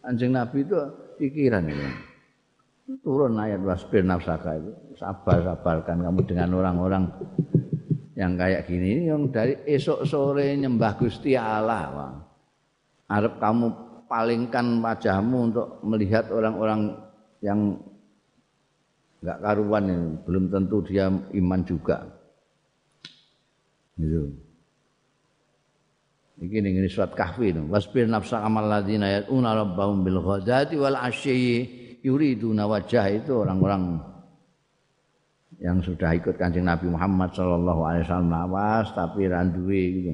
anjing Nabi itu pikiran ini. Turun ayat wasbir nafsaka itu. Sabar-sabarkan kamu dengan orang-orang yang kayak gini yang dari esok sore nyembah Gusti Allah. Wah. Arep kamu palingkan wajahmu untuk melihat orang-orang yang enggak karuan ini. belum tentu dia iman juga. Gitu. Iki ning ini surat kahfi itu. Wasbir nafsa amal ladzina yatuna rabbahum bil ghadati wal asyi yuriduna wajah itu orang-orang yang sudah ikut kancing Nabi Muhammad sallallahu alaihi wasallam awas tapi randuwe gitu.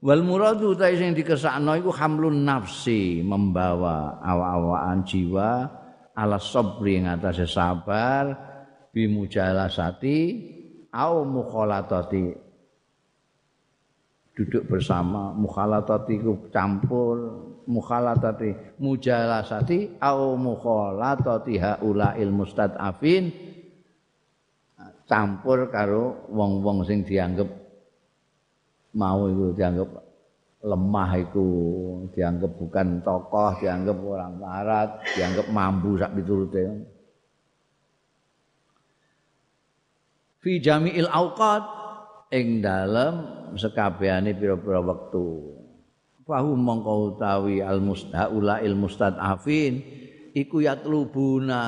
Wal muradu ta sing dikesakno iku hamlun nafsi, membawa awa-awaan jiwa ala sabri ing atase sabar bi mujalasati au mukhalatati. Duduk bersama mukhalatati campur mukhalatati mujalasati au mukhalatati haulail mustadafin. Campur karo wong-wong sing dianggap mau itu dianggap lemah itu dianggap bukan tokoh dianggap orang barat dianggap mampu sak piturute. Fi jami'il auqat ing dalem sekabehane pira-pira wektu. Fahu mongko utawi al mustaula il mustadafin iku yatlubuna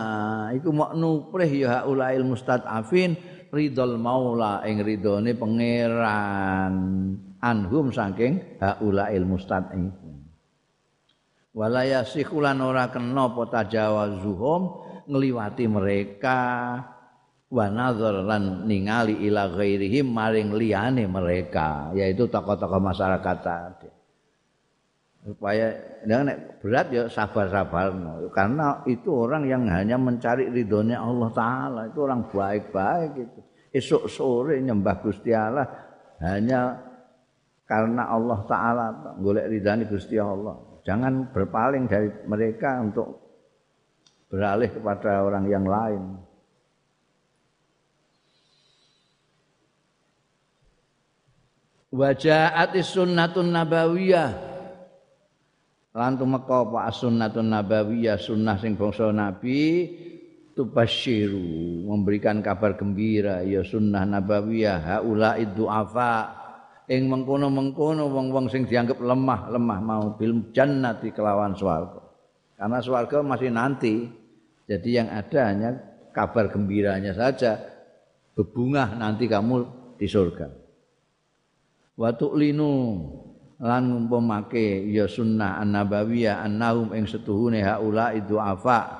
iku mok nuprih ya haula il mustadafin ridol maula ing ridone pangeran anhum saking haulail mustadin. Wala yasikulan ora kena apa tajawazuhum ngliwati mereka. Wa lan ningali ila ghairihim maring liyane mereka yaitu tokoh-tokoh masyarakat tadi. Supaya nek berat ya sabar-sabar karena itu orang yang hanya mencari ridhonya Allah taala. Itu orang baik-baik itu. Esok sore nyembah Gusti Allah hanya karena Allah taala golek ridhani Gusti Allah. Jangan berpaling dari mereka untuk beralih kepada orang yang lain. Wajahat sunnatun nabawiyah. Lan tumeka apa sunnatun nabawiyah sunnah sing bangsa nabi tubasyiru memberikan kabar gembira. Ya sunnah nabawiyah haula duafa ing mengkono-mengkono wong-wong sing dianggap lemah-lemah mau bil jannati kelawan swarga. Karena swarga masih nanti. Jadi yang ada hanya kabar gembiranya saja. Bebungah nanti kamu di surga. Wa tu'linu lan ngumpamake ya sunnah an-nabawiyah annahum ing setuhune haula itu afa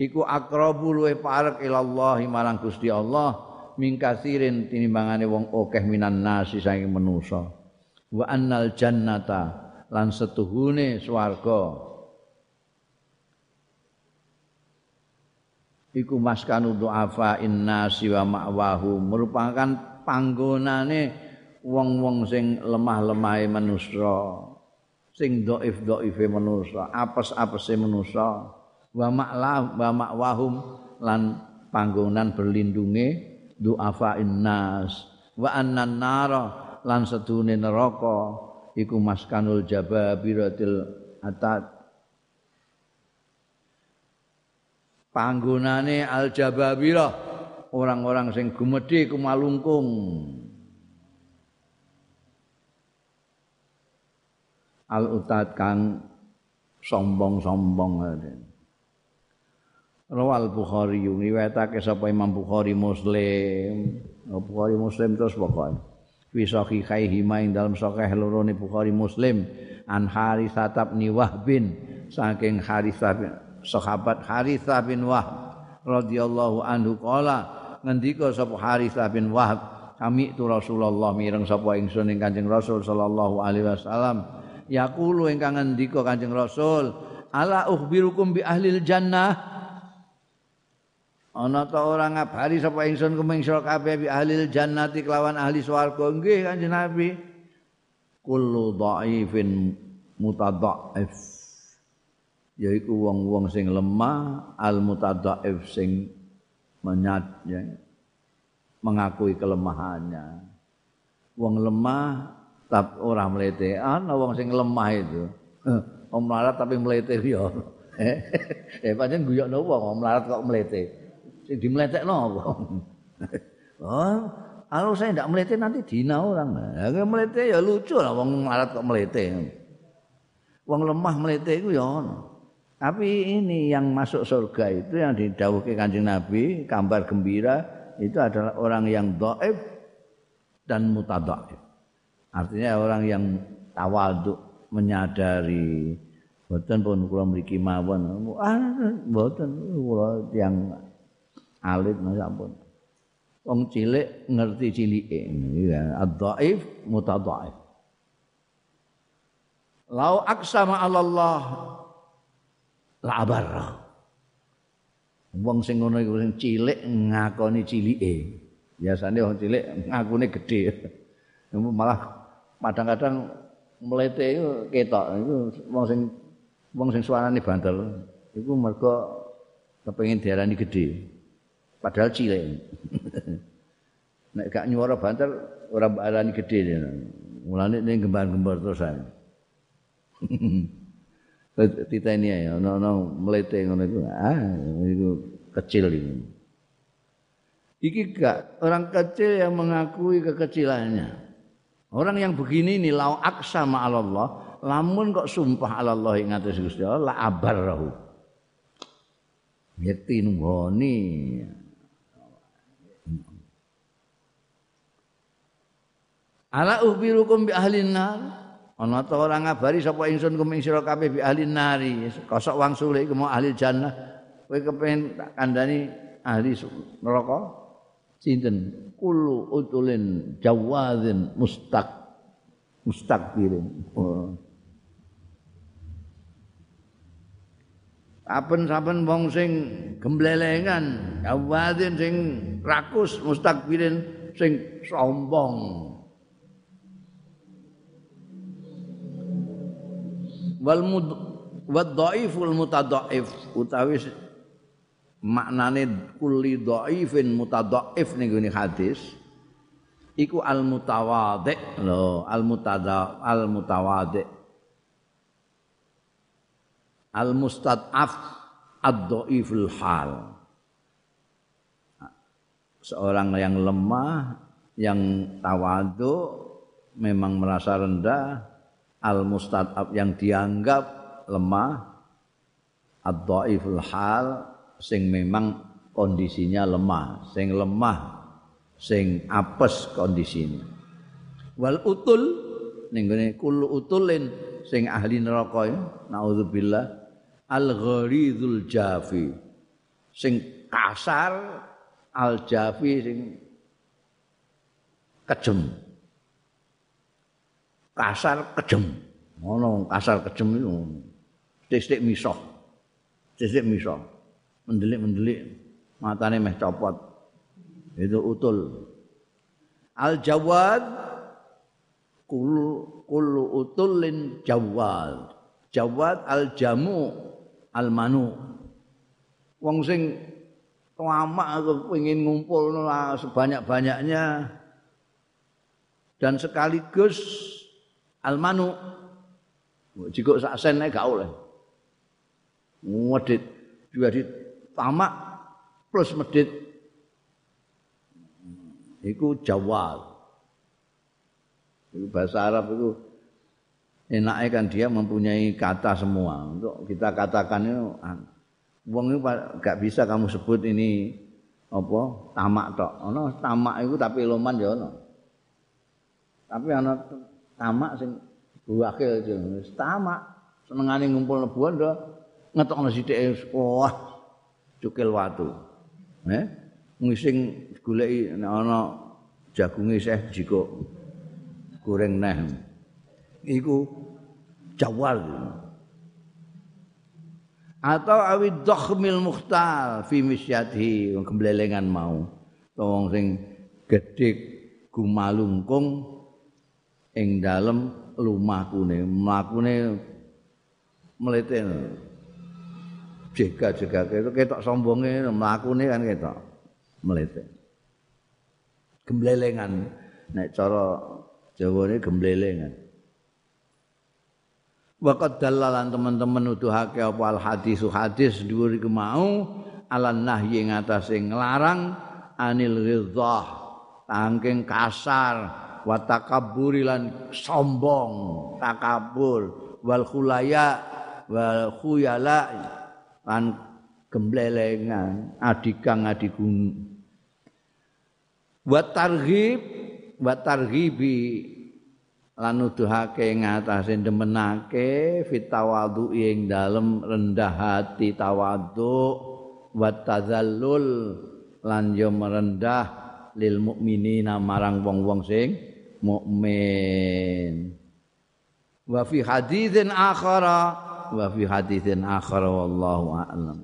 iku akrabu luwe parek ilallah marang Gusti Allah mingkasirin tinimbangane wong akeh minan nasi saking manusa wa annal jannata lan setuhune swarga. Iku maskanu du'afa innasi wa ma'wahu merupakan panggonane wong-wong sing lemah-lemahe manusa sing dhaif-dhaife manusa apes-apese manusa wa ma'la wa ma'wahum lan panggonan berlindunge du'afa innas wa annan nara lan sedune neraka iku maskanul jababiratil atat panggonane al jababira orang-orang sing gumedhe kumalungkung al utat kang sombong-sombong Rawal Bukhari riwayatake sapa Imam Bukhari Muslim. Bukhari Muslim terus pokoknya. Fi sahihaihi ing dalam sahih loro Bukhari Muslim an Haritsah bin Wahbin saking Haritsah bin sahabat Harithah bin Wahab radhiyallahu anhu qala ngendika sapa Harithah bin Wahab kami itu Rasulullah mireng sapa ingsun ing Kanjeng Rasul sallallahu alaihi wasallam yaqulu ingkang ngendika Kanjeng Rasul ala ukhbirukum bi ahlil jannah ana ta ora ngabari sapa ingsun kuming sira kabeh bi ahlil jannati kelawan ahli swarga. Nggih Kanjeng Nabi. Kullu dhaifin mutadhaif. Yaiku wong-wong sing lemah al mutadhaif sing menyat ya, mengakui kelemahannya. Wong lemah tapi ora mletean wong sing lemah itu. Wong melarat tapi mlete yo. Eh pancen guyokno wong wong melarat kok mlete sing dimletekno apa oh kalau saya tidak melete nanti dina orang. Ya, melete ya lucu lah, wong melarat kok melete. Wong lemah melete itu ya ono. Tapi ini yang masuk surga itu yang didawuhke Kanjeng Nabi, kabar gembira itu adalah orang yang dhaif dan mutadhaif. Artinya orang yang tawaduk, menyadari boten pun kula mriki mawon. Ah, boten kula yang alit sampun. Wong cilik ngerti cilike. Ya, ad-dhaif mutadhaif. Lau aksama Allah labar. Wong sing ngono iku sing cilik ngakoni cilike. Biasane wong cilik ngakune gedhe. Malah kadang-kadang mlete iku ketok iku wong sing wong sing suarane banter iku mergo kepengin diarani gedhe. Padahal cilik. Nek gak nyuara banter ora arani gedhe. Mulane ning gembar-gembar terus ae. titeni ya ono-ono mlete ngono iku ah iku kecil iki iki gak orang kecil yang mengakui kekecilannya orang yang begini ini lau aksa Allah lamun kok sumpah Allah ing atas Gusti Allah la abarrahu yakti nunggoni ala ubirukum bi ahlin nar. Ana ta ora ngabari sapa ingsun kuming sira kabeh bi ahli kosok wang sule iku ahli jannah. Kowe kepengin tak kandhani ahli neraka? Sinten? Kullu utulin jawazin mustaq mustakbirin oh. Apen-apen wong sing gemblelengan, jawazin sing rakus, mustakbirin sing sombong. Wal mud wad dhaiful mutadhaif utawi maknane kulli dhaifin mutadhaif ning ngene hadis iku al mutawadhi lho al mutada al mutawadhi al mustad'af ad-dhaiful hal. Seorang yang lemah yang tawadu memang merasa rendah al mustadab yang dianggap lemah ad-dhaiful hal sing memang kondisinya lemah sing lemah sing apes kondisinya. Wal utul ning gone kullu utulin sing ahli neraka ya naudzubillah al gharizul jafi sing kasar al jafi sing kejem kasar kejem. Ngono kasar kejem itu stik-stik misoh stik misoh mendelik-mendelik matane meh copot. Itu utul. Al jawad kullu kullu utulin jawad jawad al jamu al manu wong sing tamak kepengin ngumpul sebanyak-banyaknya. Dan sekaligus almanu. Jika sak sen gak oleh. Medit. Juga di tamak plus medit. Itu jawal. Itu bahasa Arab itu enaknya kan dia mempunyai kata semua. Untuk kita katakan itu wong itu gak bisa kamu sebut ini apa tamak tok. Tamak itu tapi loman ya tapi ana tamak sing wakil wis tamak. Senengane ngumpul lebuan do ngetokno sithike wah cukil watu. Eh? Ngising goleki nek ana jagunge isih jiko goreng neh. Iku jawal. Atau awid dokhmil mukhtal fi misyati kemblelengan mau. Wong sing gedhe gumalungkung ing dalem lumahkune mlakune mlete. Jega-jega itu ketok sombonge mlakune kan ketok mlete. Gemblelengan. Nek cara Jawa ini gemblelengan. Waqad dalalan teman-teman nuduhake apa al hadis hadis dhuwur iku mau alan nahyi ing atase nglarang anil ridhah tangking kasar wa takabburi lan sombong takabur. Wal khulaya wal khuyala lan gemblelengan adikang adigun wa targhib wa targhibi lan nuduhake ing atase demenake fitawadhu ing dalem rendah hati tawadhu. Wa tazallul lan yo merendah lil mukminina marang wong-wong sing mukmin wa fi haditsin akhara wa fi haditsin akhara wallahu a'lam